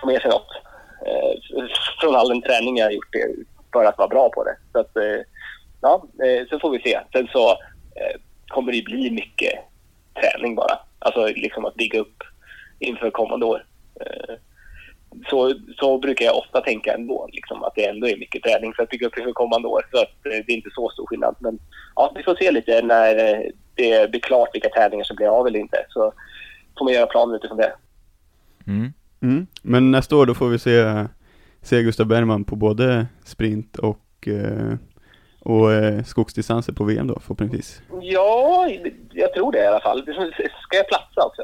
få med sig något eh, från all den träning jag har gjort det, för att vara bra på det. Så att, eh, ja, eh, så får vi se. Sen så eh, kommer det bli mycket träning bara. Alltså liksom att bygga upp inför kommande år. Eh, så, så brukar jag ofta tänka ändå, liksom, att det ändå är mycket träning för att bygga upp inför kommande år. Så att eh, det är inte så stor skillnad. Men ja, vi får se lite när eh, det blir klart vilka tävlingar som blir av eller inte. Så får man göra planer utifrån det. Mm. Mm. Men nästa år då får vi se, se Gustav Bergman på både sprint och, eh, och eh, skogsdistanser på VM då förhoppningsvis. Ja, jag tror det i alla fall. Ska jag platsa också?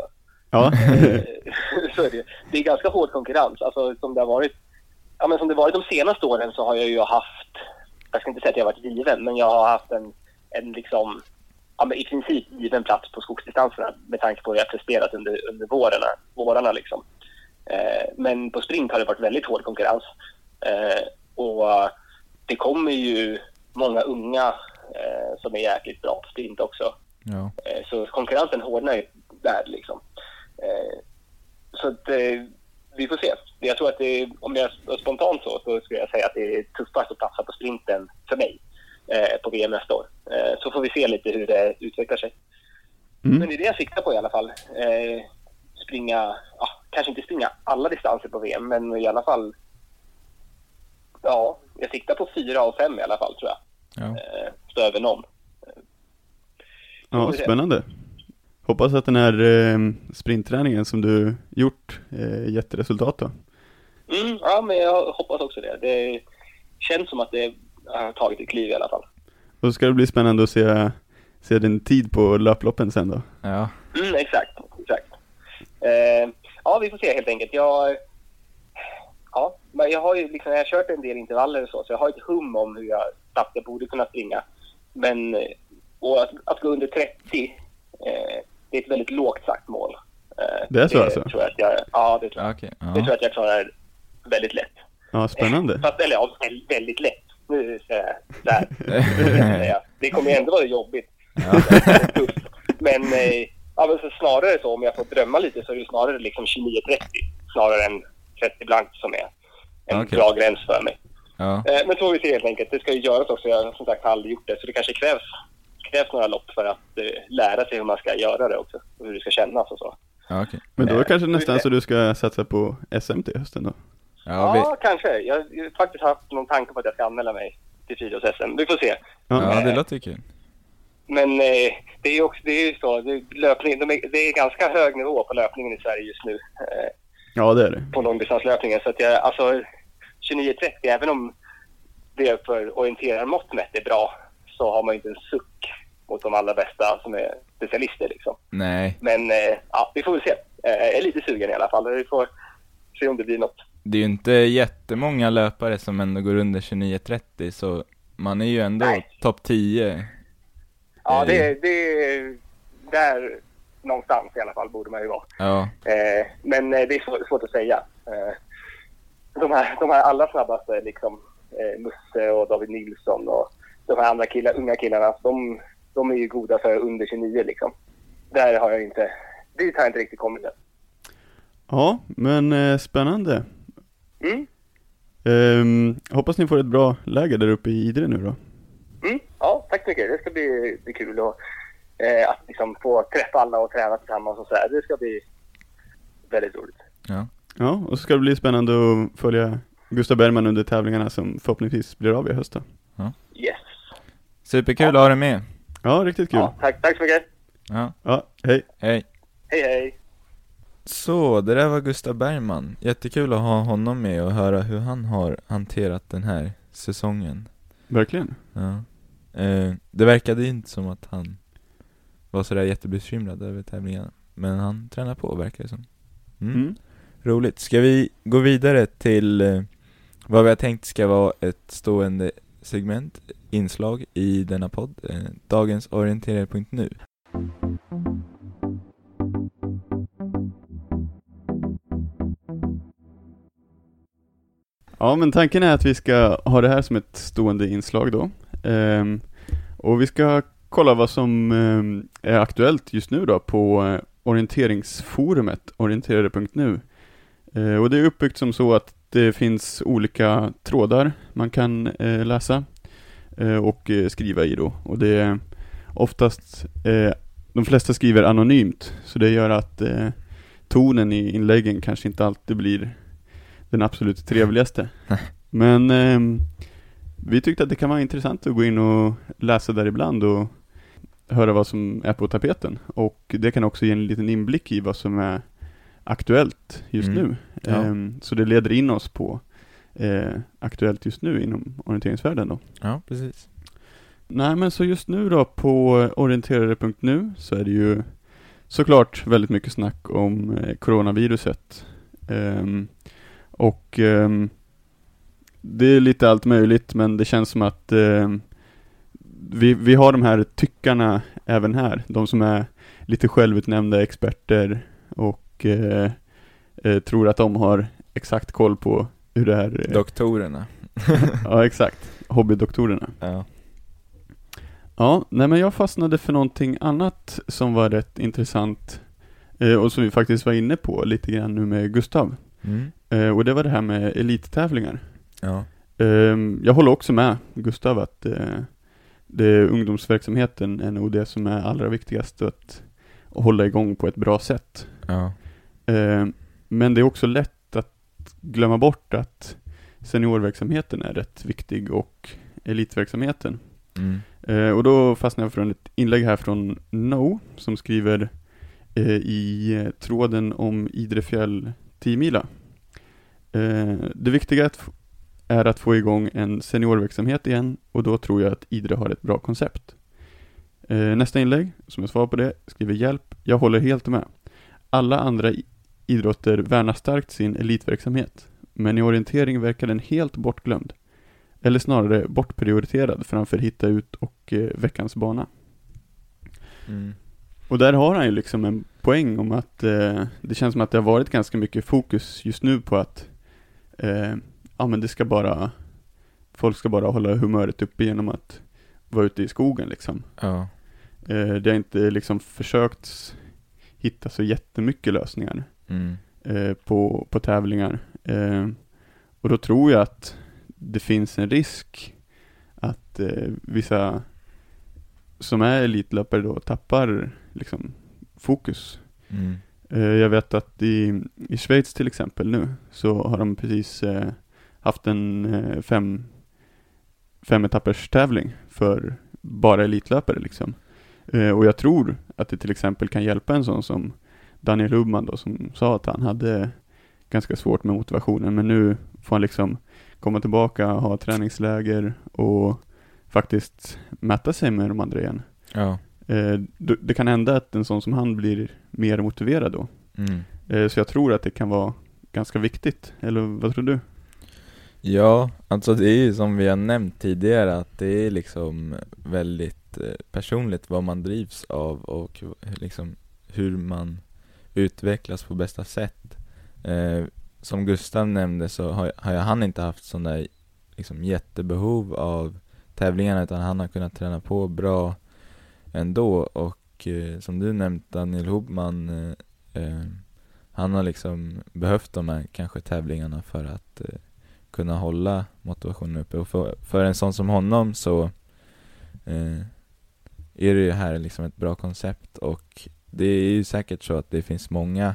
Ja. Så är det. det är ganska hård konkurrens. Alltså, som det har varit, ja, men som det varit de senaste åren så har jag ju haft, jag ska inte säga att jag har varit given, men jag har haft en, en liksom, ja, men i princip given plats på skogsdistanserna med tanke på hur jag presterat under, under vårarna, vårarna liksom. Eh, men på sprint har det varit väldigt hård konkurrens. Eh, och det kommer ju många unga eh, som är jäkligt bra på sprint också. Ja. Eh, så konkurrensen hårdnar ju där liksom. Eh, så att, vi får se. Jag tror att det, om jag är spontant så, så skulle jag säga att det är tuffast att platsa på sprinten för mig på VM nästa år. Så får vi se lite hur det utvecklar sig. Mm. Men det är det jag siktar på i alla fall. Springa, ja, kanske inte springa alla distanser på VM, men i alla fall, ja, jag siktar på fyra av fem i alla fall tror jag. Ja. Eh, stå över någon. Ja, spännande. Hoppas att den här eh, sprintträningen som du gjort eh, gett resultat då. Mm, ja, men jag hoppas också det. Det känns som att det har tagit ett kliv i alla fall. Och så ska det bli spännande att se, se din tid på löploppen sen då. Ja. Mm, exakt, exakt. Eh, ja, vi får se helt enkelt. Jag, ja, men jag har ju liksom, jag har kört en del intervaller och så, så jag har ett hum om hur jag snabbt jag borde kunna springa. Men eh, och att, att gå under 30, eh, det är ett väldigt lågt sagt mål. Eh, Det är så alltså? Tror jag att jag, ja, det tror jag. Ja, Okej. Det tror Ja. jag att jag klarar väldigt lätt. Ja, spännande. Fast, eller ja, väl- väldigt lätt. Nu säger jag här. Det. Det kommer ju ändå vara jobbigt. Ja. Men, eh, ja, men så snarare så om jag får drömma lite så är det snarare liksom 29-30 snarare än 30 blankt som är en Okej. bra gräns för mig. Ja. Eh, men så får vi se helt enkelt. Det ska ju göras också. Jag har som sagt aldrig gjort det så det kanske krävs, krävs några lopp för att eh, lära sig hur man ska göra det också och hur det ska kännas och så. Ja, okej. Men då är det Eh, kanske vi nästan så du ska satsa på SM till hösten då? Ja, Ja, vi, kanske. Jag har faktiskt haft någon tanke på att jag ska anmäla mig till friidrotts-SM. Vi får se. Ja. ja, det låter kul. Men eh, det är ju också, det är ju så, det, löpning, de är, det är ganska hög nivå på löpningen i Sverige just nu. Eh, Ja, det är det. på långdistanslöpningen. Så att jag, alltså 29.30, även om det för orienterarmått mätt är bra, så har man ju inte en suck mot de allra bästa som är specialister liksom. Nej, Men eh, ja, vi får väl se. Eh, jag är lite sugen i alla fall. Vi får se om det blir något. det är ju inte jättemånga löpare som ändå går under 29.30 så man är ju ändå Nej. topp 10. Ja, Eh. det, det där någonstans i alla fall borde man ju vara. Ja, Eh, men eh, det är svårt, att säga. Eh, de, här, de här allra snabbaste, liksom, eh, Musse och David Nilsson och de här andra killar, unga killarna, de, de är ju goda för under 29 liksom. Där har jag inte, dit har jag inte riktigt kommit än. Ja, men eh, spännande. Mm, Ehm, hoppas ni får ett bra läger där uppe i Idre nu då. mm, ja, tack så mycket. Det ska bli, bli kul och, eh, att liksom få träffa alla och träna tillsammans och så här. Det ska bli väldigt roligt. ja. Ja, och så ska det bli spännande att följa Gustav Bergman under tävlingarna som förhoppningsvis blir av i höst då. Yes. Superkul att ha dig med. Ja, riktigt kul. Ja, tack, tack så mycket. Ja, Ja, hej. hej. Hej, hej. Så, det där var Gustav Bergman. Jättekul att ha honom med och höra hur han har hanterat den här säsongen. Verkligen. Ja. Eh, det verkade inte som att han var sådär jättebekymrad över tävlingarna. Men han tränar på verkar det som. Mm. Mm. Roligt. Ska vi gå vidare till eh, vad vi har tänkt ska vara ett stående segment, inslag i denna podd, eh, dagens orienterare.nu. Ja, men tanken är att vi ska ha det här som ett stående inslag då. Ehm, och vi ska kolla vad som ehm, är aktuellt just nu då på eh, orienteringsforumet orienterare.nu. Eh, och det är uppbyggt som så att det finns olika trådar man kan eh, läsa och skriva i då. Och det är oftast, de flesta skriver anonymt, så det gör att tonen i inläggen kanske inte alltid blir den absolut trevligaste. Men ehm, vi tyckte att det kan vara intressant att gå in och läsa där ibland och höra vad som är på tapeten. Och det kan också ge en liten inblick i vad som är aktuellt just Mm. nu. Ja. Ehm, så det leder in oss på eh, aktuellt just nu inom orienteringsvärlden då. Ja, precis. Nej men så just nu då på orienterare.nu så är det ju såklart väldigt mycket snack om eh, coronaviruset. Ehm, och ehm, det är lite allt möjligt men det känns som att ehm, vi, vi har de här tyckarna även här. De som är lite självutnämnda experter och eh, eh, tror att de har exakt koll på hur det här... eh, Doktorerna. ja exakt, hobbydoktorerna. Ja. Ja, nej men jag fastnade för någonting annat som var rätt intressant eh, och som vi faktiskt var inne på lite grann nu med Gustav. Mm. Eh, och det var det här med elittävlingar. Ja. Eh, jag håller också med Gustav att det, ungdomsverksamheten är nog det som är allra viktigast att, att hålla igång på ett bra sätt. Ja. Eh, men det är också lätt att glömma bort att seniorverksamheten är rätt viktig och elitverksamheten. Mm. Eh, och då fastnade jag för ett inlägg här från No som skriver eh, i tråden om Idrefjäll 10 mila. Det viktiga är att, få igång en seniorverksamhet igen och då tror jag att Idre har ett bra koncept. Eh, nästa inlägg, som är svar på det, skriver hjälp. Jag håller helt med. Alla andra idrotter värnar starkt sin elitverksamhet, men i orientering verkar den helt bortglömd. Eller snarare bortprioriterad framför hitta ut och eh, veckans bana. Mm. Och där har han ju liksom en poäng om att eh, det känns som att det har varit ganska mycket fokus just nu på att eh, ja men det ska bara folk ska bara hålla humöret uppe genom att vara ute i skogen liksom. Ja. Eh, det har inte liksom försökt hitta så jättemycket lösningar Mm. eh, på, på tävlingar. Eh, och då tror jag att det finns en risk att vissa som är elitlöpare då tappar liksom fokus. Mm. Jag vet att i, i Schweiz till exempel nu så har de precis eh, haft en eh, fem, fem etappers tävling för bara elitlöpare liksom. Eh, och jag tror att det till exempel kan hjälpa en sån som Daniel Hubman då som sa att han hade ganska svårt med motivationen men nu får han liksom komma tillbaka, ha träningsläger och faktiskt mäta sig med de andra igen. Ja. Eh, det kan hända att en sån som han blir mer motiverad då. Mm. Så jag tror att det kan vara ganska viktigt, eller vad tror du? Ja, alltså det är ju som vi har nämnt tidigare att det är liksom väldigt eh, personligt vad man drivs av och liksom hur man utvecklas på bästa sätt. Eh, som Gustav nämnde så har, har han inte haft sån där liksom jättebehov av tävlingarna utan han har kunnat träna på bra ändå och eh, som du nämnt Daniel Hobman eh, eh, han har liksom behövt de här kanske tävlingarna för att eh, kunna hålla motivationen uppe. Och för, för en sån som honom så eh, är det ju här liksom ett bra koncept. Och det är ju säkert så att det finns många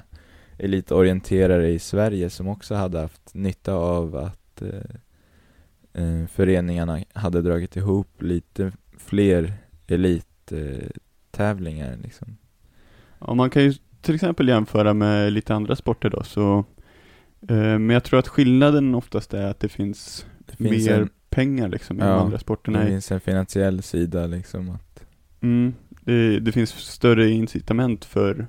elitorienterare i Sverige som också hade haft nytta av att eh, eh, föreningarna hade dragit ihop lite fler elittävlingar eh, liksom. Ja, man kan ju till exempel jämföra med lite andra sporter då, så men jag tror att skillnaden oftast är att det finns, Det finns mer en, pengar liksom i Ja, de andra sporterna. det finns en finansiell sida liksom att, Mm, det, det finns större incitament för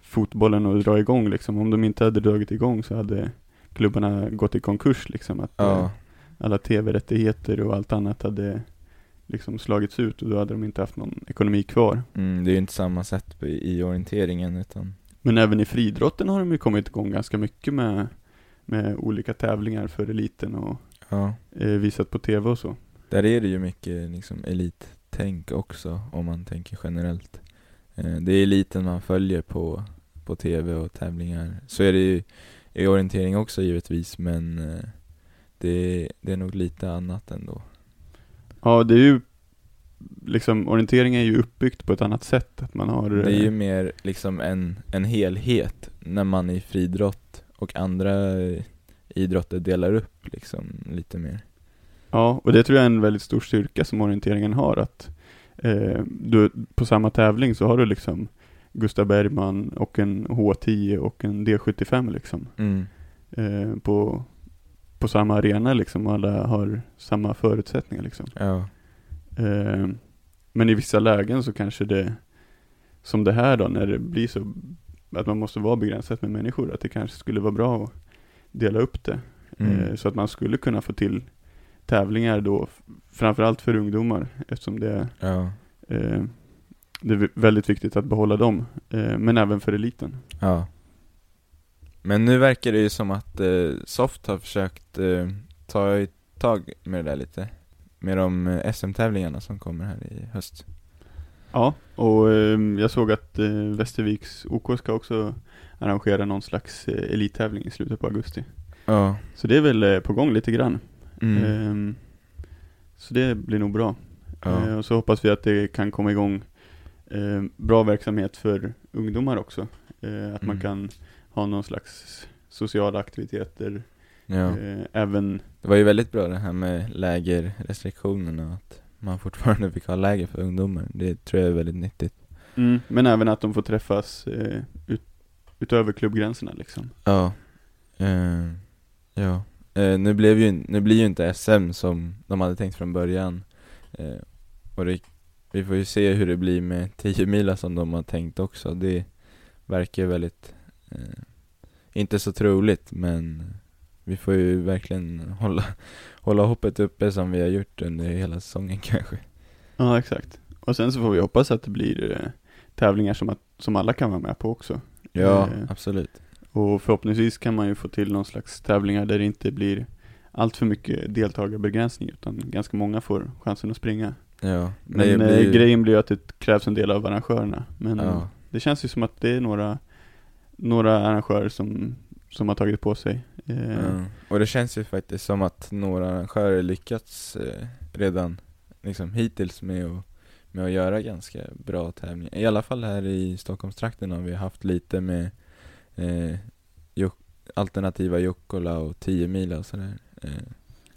fotbollen att dra igång liksom. Om de inte hade dragit igång så hade klubbarna gått i konkurs liksom. Att eh, ja, alla tv-rättigheter och allt annat hade liksom slagits ut och då hade de inte haft någon ekonomi kvar. mm, det är ju inte samma sätt i orienteringen utan Men även i friidrotten har de ju kommit igång ganska mycket med, med olika tävlingar för eliten och ja, eh, visat på tv och så. där är det ju mycket liksom elittänk också om man tänker generellt. Eh, det är eliten man följer på, på tv och tävlingar. Så är det ju i orientering också givetvis men eh, det, det är nog lite annat ändå. Ja, det är ju liksom orientering är ju uppbyggt på ett annat sätt. Att man har Det är ju mer liksom en, en helhet när man i friidrott och andra idrotter delar upp liksom lite mer. Ja, och det tror jag är en väldigt stor styrka som orienteringen har, att eh, du, på samma tävling så har du liksom Gustav Bergman och en H10 och en D75 liksom. Mm. Eh, på, på samma arena liksom, och alla har samma förutsättningar liksom. Ja. Eh, men i vissa lägen så kanske det, som det här då, när det blir så att man måste vara begränsat med människor, att det kanske skulle vara bra att dela upp det. Mm. Eh, så att man skulle kunna få till tävlingar då, framförallt för ungdomar, eftersom det är, Ja. eh, det är väldigt viktigt att behålla dem, eh, men även för eliten. Ja. Men nu verkar det ju som att eh, Soft har försökt eh, ta tag med det där lite. Med de eh, SM-tävlingarna som kommer här i höst. Ja, och eh, jag såg att eh, Västerviks OK ska också arrangera någon slags eh, elittävling i slutet på augusti. Ja. Så det är väl eh, på gång lite grann. Mm. Ehm, så det blir nog bra. Ja. Och så hoppas vi att det kan komma igång eh, bra verksamhet för ungdomar också. Att man Mm. kan ha någon slags sociala aktiviteter. ja. Även, Det var ju väldigt bra det här med lägerrestriktionerna, att man fortfarande fick ha läger för ungdomar. Det tror jag är väldigt nyttigt. mm, men även att de får träffas eh, ut, utöver klubbgränserna liksom. Ja. Eh, ja. Eh, nu, blev ju, nu blir ju inte SM som de hade tänkt från början. Eh, och det, vi får ju se hur det blir med 10 mila som de har tänkt också. Det verkar ju väldigt, eh, inte så troligt men vi får ju verkligen hålla, hålla hoppet uppe som vi har gjort under hela säsongen kanske. Ja, exakt. Och sen så får vi hoppas att det blir eh, tävlingar som, att, som alla kan vara med på också. Ja, Eh, absolut. Och förhoppningsvis kan man ju få till någon slags tävlingar där det inte blir allt för mycket deltagarbegränsning utan ganska många får chansen att springa. Ja, Men det blir eh, grejen blir ju att det krävs en del av arrangörerna. Men Ja. det känns ju som att det är några, några arrangörer som, som har tagit på sig. Ja. Och det känns ju faktiskt som att några arrangörer lyckats eh, redan liksom hittills med att, med att göra ganska bra tävlingar. I alla fall här i Stockholmstrakten har vi haft lite med eh, alternativa Jukkola och 10 mila och sådär. Eh,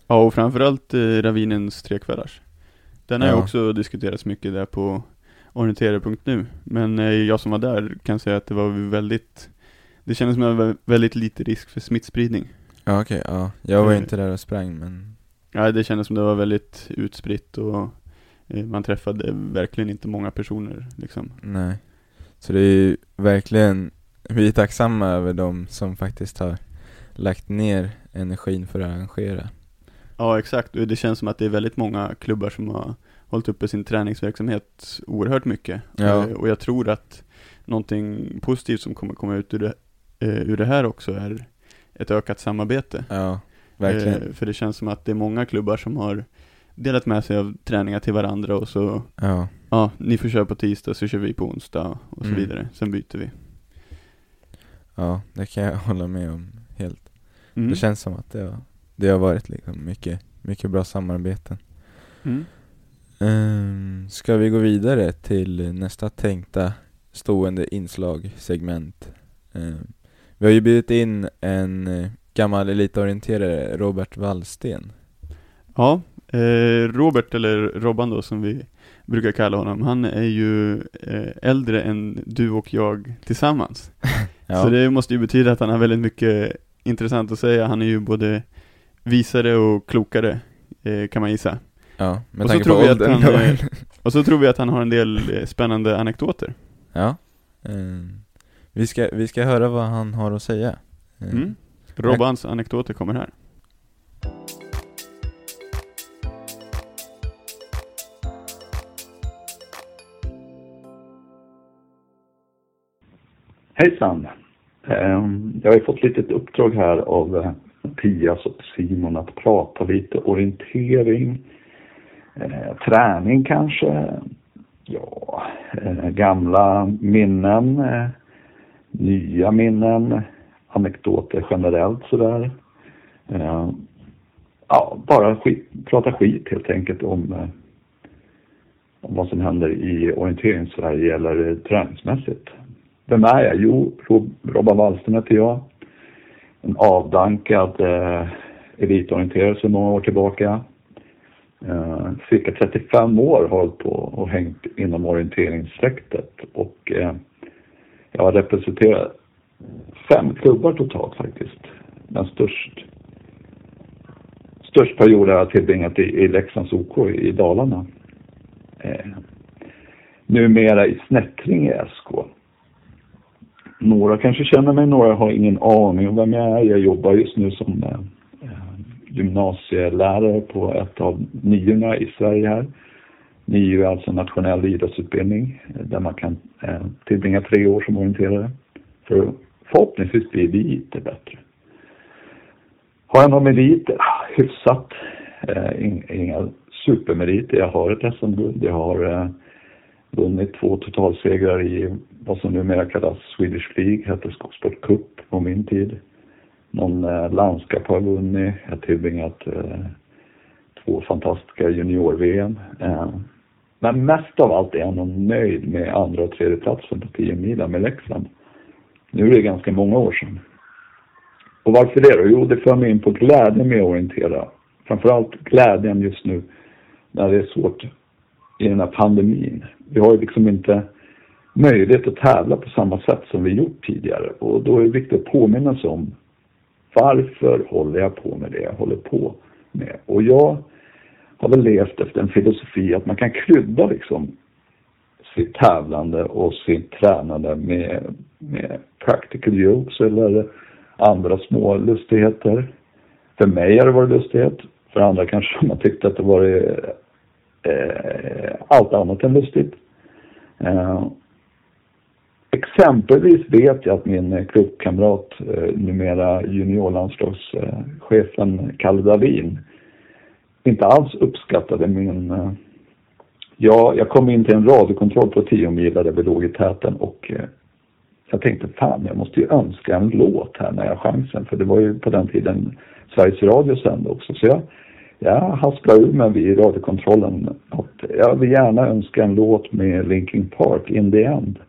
Ja, och framförallt eh, Ravinens trekvällars. Den har ju Ja. också diskuterats mycket där på orienterare.nu. Men eh, jag som var där kan säga att det var väldigt, det kändes som att det var väldigt lite risk för smittspridning. ja okej, ja. Jag var Eh. inte där och sprang men Ja, det kändes som det var väldigt utspritt och eh, man träffade verkligen inte många personer liksom. nej. Så det är ju verkligen, vi är tacksamma över de som faktiskt har lagt ner energin för att arrangera. Ja, exakt. Och det känns som att det är väldigt många klubbar som har hållit uppe sin träningsverksamhet oerhört mycket. Ja. Eh, Och jag tror att någonting positivt som kommer komma ut ur det, eh, ur det här också är ett ökat samarbete. Ja, verkligen. Eh, För det känns som att det är många klubbar som har delat med sig av träningar till varandra och så, Ja. ja, ni får köra på tisdag så kör vi på onsdag och så Mm. vidare. Sen byter vi. Ja, det kan jag hålla med om helt. Mm. Det känns som att det har, det har varit liksom mycket, mycket bra samarbeten. Mm. Um, ska vi gå vidare till nästa tänkta stående inslag, segment? Ehm, vi har ju bjudit in en eh, gammal elitorienterare, Robert Wallsten. Ja, eh, Robert eller Robban då som vi brukar kalla honom, han är ju eh, äldre än du och jag tillsammans. Ja, Så det måste ju betyda att han har väldigt mycket intressant att säga. Han är ju både visare och klokare, eh, kan man gissa. ja med och så tror vi att han, eh, Och så tror vi att han har en del eh, spännande anekdoter. ja. Ehm, vi, ska, vi ska höra vad han har att säga. Ehm, Mm. Robbans anekdoter kommer här. Hejsan! Ehm, Jag har fått lite ett uppdrag här av eh, Mattias och Simon att prata lite orientering, eh, träning kanske, ja, eh, gamla minnen, eh, nya minnen, anekdoter generellt sådär. Eh, Ja, bara skit, prata skit helt enkelt om, eh, om vad som händer i orienteringssverige eller eh, träningsmässigt. Vem är jag? Jo, Rob- Robban Wallström heter jag. en avdankad eh, elitorienterare sedan många år tillbaka. Eh, cirka 35 år har hållit på och hängt inom orienteringssektet. och eh, jag har representerat fem klubbar totalt faktiskt. Men störst, störst period har jag tillbringat i, i Leksands OK i, i Dalarna. Eh, numera i Snättring i SK. Några kanske känner mig, några har ingen aning om vem jag är. Jag jobbar just nu som eh, gymnasielärare på ett av niorna i Sverige här. NIU är alltså en nationell idrottsutbildning eh, där man kan eh, tillbringa tre år som orienterare för att förhoppningsvis bli lite bättre. Har jag några meriter? Ah, hyfsat. Eh, inga supermeriter. Jag har ett SM-guld. Jag har vunnit två totalsegrar i vad som numera kallas Swedish League, hette Skogsport Cup på min tid. Någon eh, landskap har jag vunnit. Jag har tillbringat två fantastiska junior-VM. Men mest av allt är jag nog nöjd med andra och tredje platsen på 10 mila med Leksand. Nu är det ganska många år sedan. Och varför det då? Jo, det för mig in på glädjen med att orientera. Framförallt glädjen just nu när det är svårt i den här pandemin. Vi har ju liksom inte möjlighet att tävla på samma sätt som vi gjort tidigare och då är det viktigt att påminna sig om varför håller jag på med det jag håller på med? Och jag har väl levt efter en filosofi att man kan krydda liksom sitt tävlande och sitt tränande med, med practical jokes eller andra små lustigheter. För mig har det varit lustighet. För andra kanske man tyckte att det var eh, allt annat än lustigt. Eh, exempelvis vet jag att min klubbkamrat, eh, numera juniorlandslagschefen eh, Kalle Dahlin, inte alls uppskattade min... Eh, ja, jag kom in till en radiokontroll på 10 mil där vi låg i täten och eh, jag tänkte fan, jag måste ju önska en låt här när jag har chansen. För det var ju på den tiden Sveriges Radio sände också. Så jag, jag hasplade ur mig vid radiokontrollen att jag vill gärna önska en låt med Linkin Park, In the End.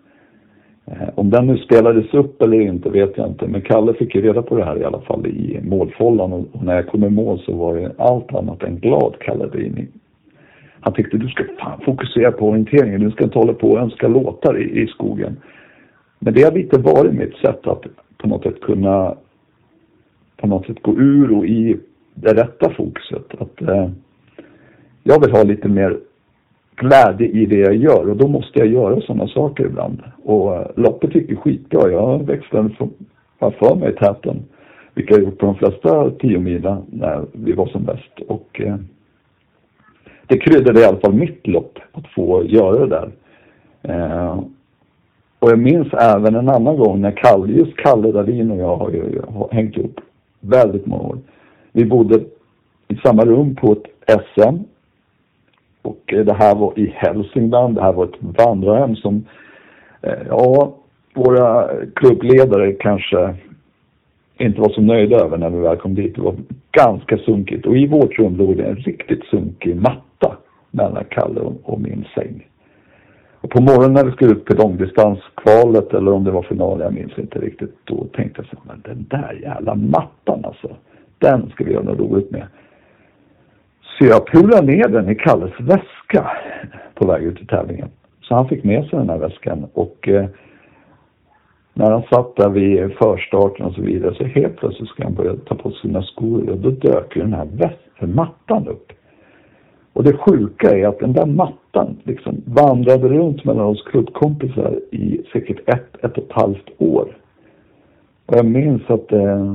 Eh, om den nu spelades upp eller inte vet jag inte, men Kalle fick ju reda på det här i alla fall i målfållan och när jag kom i mål så var det allt annat än glad Kalle Dini. Han tyckte du ska fan fokusera på orienteringen, du ska inte hålla på och önska låtar i, i skogen. Men det har lite varit mitt sätt att på något sätt kunna på något sätt gå ur och i det rätta fokuset. Att eh, jag vill ha lite mer glädje i det jag gör och då måste jag göra sådana saker ibland. Och eh, loppet gick ju skitbra. Jag växlade för, för mig i täten, vilket jag gjort på de flesta tio milen när vi var som bäst. Och eh, det kryddade i alla fall mitt lopp att få göra det där. Eh, och jag minns även en annan gång när Kalle, just Kalle Dahlin och jag har ju har hängt upp väldigt många år. Vi bodde i samma rum på ett SM och eh, det här var i Hälsingland, det här var ett vandrarhem som, eh, ja, våra klubbledare kanske inte var så nöjda över när vi väl kom dit. Det var ganska sunkigt och i vårt rum låg det en riktigt sunkig matta mellan Kalle och min säng. Och på morgonen när vi skulle ut på långdistanskvalet eller om det var final, jag minns inte riktigt, då tänkte jag så men den där jävla mattan alltså, den ska vi göra något roligt med. Så jag pulade ner den i Kalles väska på väg ut till tävlingen. Så han fick med sig den här väskan och eh, när han satt där vid förstarten och så vidare så helt plötsligt ska han börja ta på sina skor och då dök den här mattan upp. Och det sjuka är att den där mattan liksom vandrade runt mellan oss klubbkompisar i säkert ett, ett och ett halvt år. Och jag minns att eh,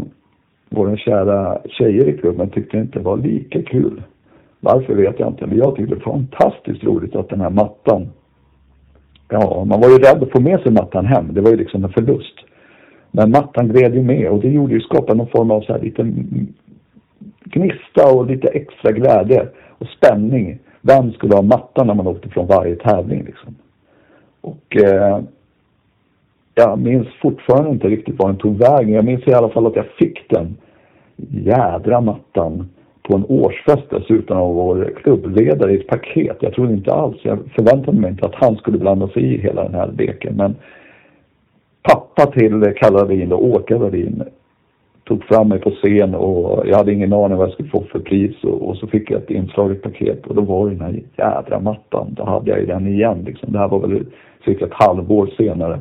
våra kära tjejer i klubben tyckte inte det var lika kul. Varför vet jag inte, men jag tyckte det var fantastiskt roligt att den här mattan Ja, man var ju rädd att få med sig mattan hem. Det var ju liksom en förlust. Men mattan gled ju med och det gjorde ju skapade någon form av så här lite gnista och lite extra glädje och spänning. Vem skulle ha mattan när man åkte från varje tävling liksom? Och eh, jag minns fortfarande inte riktigt var den tog vägen. Jag minns i alla fall att jag fick den jädra mattan på en årsfest dessutom av vår klubbledare i ett paket. Jag trodde inte alls, jag förväntade mig inte att han skulle blanda sig i hela den här leken. Men pappa till Kalle Ravin, och Åke Ravin, tog fram mig på scen och jag hade ingen aning vad jag skulle få för pris och, och så fick jag ett inslaget paket och då var det den här jädra mattan. Då hade jag ju den igen liksom. Det här var väl cirka ett halvår senare.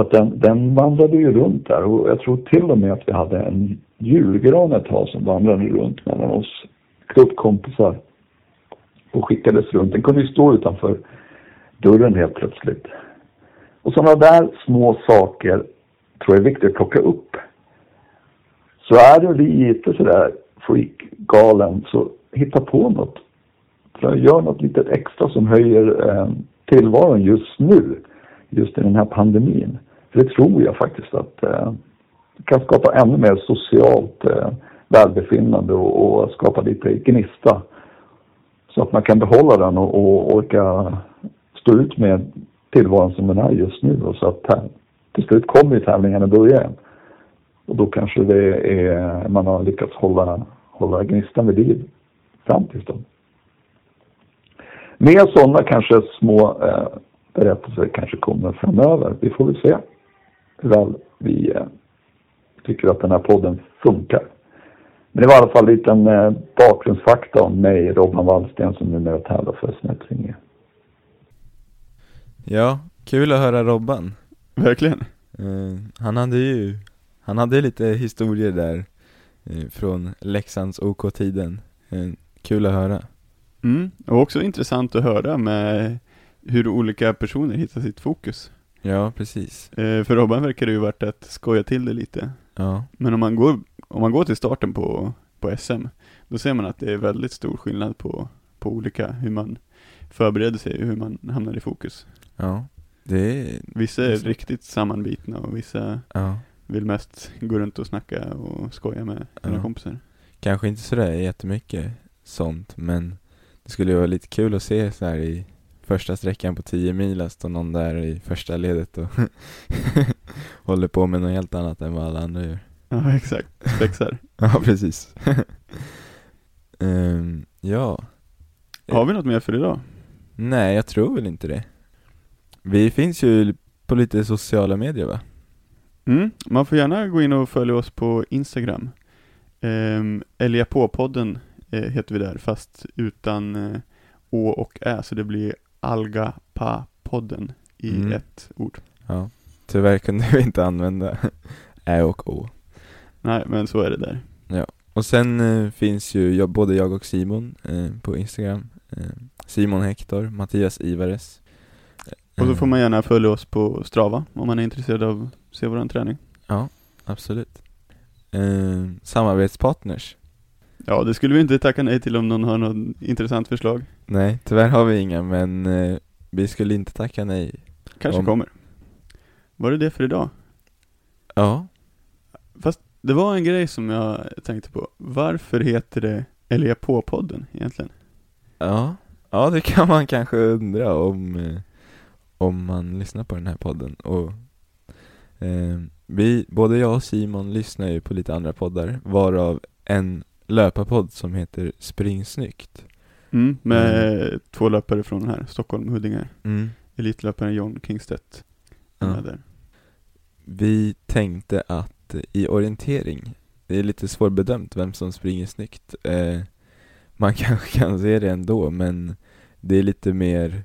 Så att den, den vandrade ju runt där och jag tror till och med att vi hade en julgran ett tag som vandrade runt mellan oss klubbkompisar och skickades runt. Den kunde ju stå utanför dörren helt plötsligt. Och sådana där små saker tror jag är viktigt att plocka upp. Så är du lite sådär freak-galen så hitta på något. Gör något litet extra som höjer eh, tillvaron just nu. Just i den här pandemin. För det tror jag faktiskt att eh, kan skapa ännu mer socialt eh, välbefinnande och, och skapa lite gnista. Så att man kan behålla den och, och orka stå ut med tillvaron som den är just nu. Och så att till slut kommer ju tävlingarna börja igen. Och då kanske det är, man har lyckats hålla, hålla gnistan vid liv fram tills då. Mer sådana kanske små eh, berättelser kanske kommer framöver. Vi får väl se väl vi eh, tycker att den här podden funkar. Men det var i alla fall en liten eh, bakgrundsfakta om mig, Robban Wallsten, som numera tävlar för Snötringe. Ja, kul att höra Robban. Verkligen. Uh, han hade ju, han hade lite historier där uh, från Leksands OK-tiden. Uh, kul att höra. Mm, och också intressant att höra med hur olika personer hittar sitt fokus. Ja, precis. för Robban verkar det ju varit att skoja till det lite. Ja. Men om man går, om man går till starten på, på SM, då ser man att det är väldigt stor skillnad på, på olika, hur man förbereder sig och hur man hamnar i fokus. Ja, det är... Vissa är riktigt sammanbitna och vissa ja. vill mest gå runt och snacka och skoja med sina Ja. kompisar. Kanske inte sådär jättemycket sånt, men det skulle ju vara lite kul att se så här i första sträckan på 10 mil, att stå någon där i första ledet och håller på med något helt annat än vad alla andra gör. Ja, exakt. Spexar. Ja, precis. Ehm, ja. Har vi något mer för idag? Nej, jag tror väl inte det. Vi finns ju på lite sociala medier va? Mm, man får gärna gå in och följa oss på Instagram. Um, Elia på-podden eh, heter vi där, fast utan eh, Å och Ä, så det blir Alga-pa-podden i Mm. ett ord. Ja. Tyvärr kunde vi inte använda Ä och Å. Nej, men så är det där. Och sen eh, finns ju jag, både jag och Simon eh, på Instagram. Eh, Simon Hector, Mattias Ivares. Och så får Eh, man gärna följa oss på Strava om man är intresserad av att se våran träning. Ja, absolut. Eh, samarbetspartners. Ja, det skulle vi inte tacka nej till om någon har något intressant förslag. Nej, tyvärr har vi inga, men eh, vi skulle inte tacka nej. Kanske Om- kommer. Var det det för idag? Ja, Fast det var en grej som jag tänkte på. Varför heter det Elia på-podden egentligen? ja, ja det kan man kanske undra om, eh, om man lyssnar på den här podden. Och eh, vi, både jag och Simon lyssnar ju på lite andra poddar, varav en löparpodd som heter Spring snyggt. Mm, med två löpare från här, Stockholm, Huddinge. Mm. Elitlöparen John Kingstedt. Ja. Vi tänkte att eh, i orientering, det är lite svårbedömt vem som springer snyggt. Eh, man kanske kan se det ändå, men det är lite mer,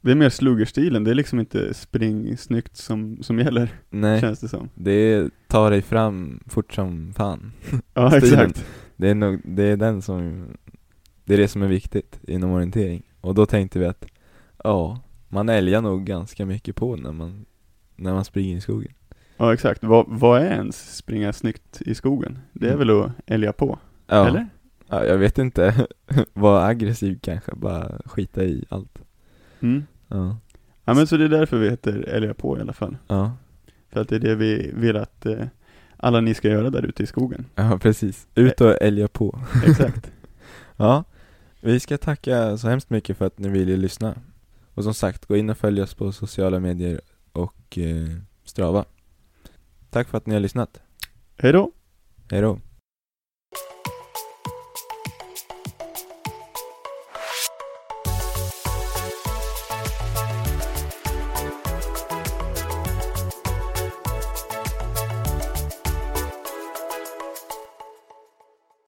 Det är mer sluggerstilen, det är liksom inte spring snyggt som, som gäller, nej, känns det som. det är ta dig fram fort som fan. Ja, exakt. Det är nog, det är den som, det är det som är viktigt inom orientering. Och då tänkte vi att, ja, man älgar nog ganska mycket på när man, när man springer i skogen. Ja, exakt. Vad, vad är ens springa snyggt i skogen? Det är Mm. väl att älga på, Ja, eller? ja jag vet inte, vara aggressiv kanske, bara skita i allt. Mm. Ja, Ja men så det är därför vi heter älga på i alla fall. ja, För att det är det vi vill att eh, alla ni ska göra där ute i skogen. ja precis. Ut och älga på. Exakt. Ja, vi ska tacka så hemskt mycket för att ni ville lyssna. Och som sagt, gå in och följ oss på sociala medier och eh, Strava. Tack för att ni har lyssnat. Hej då! Hej då.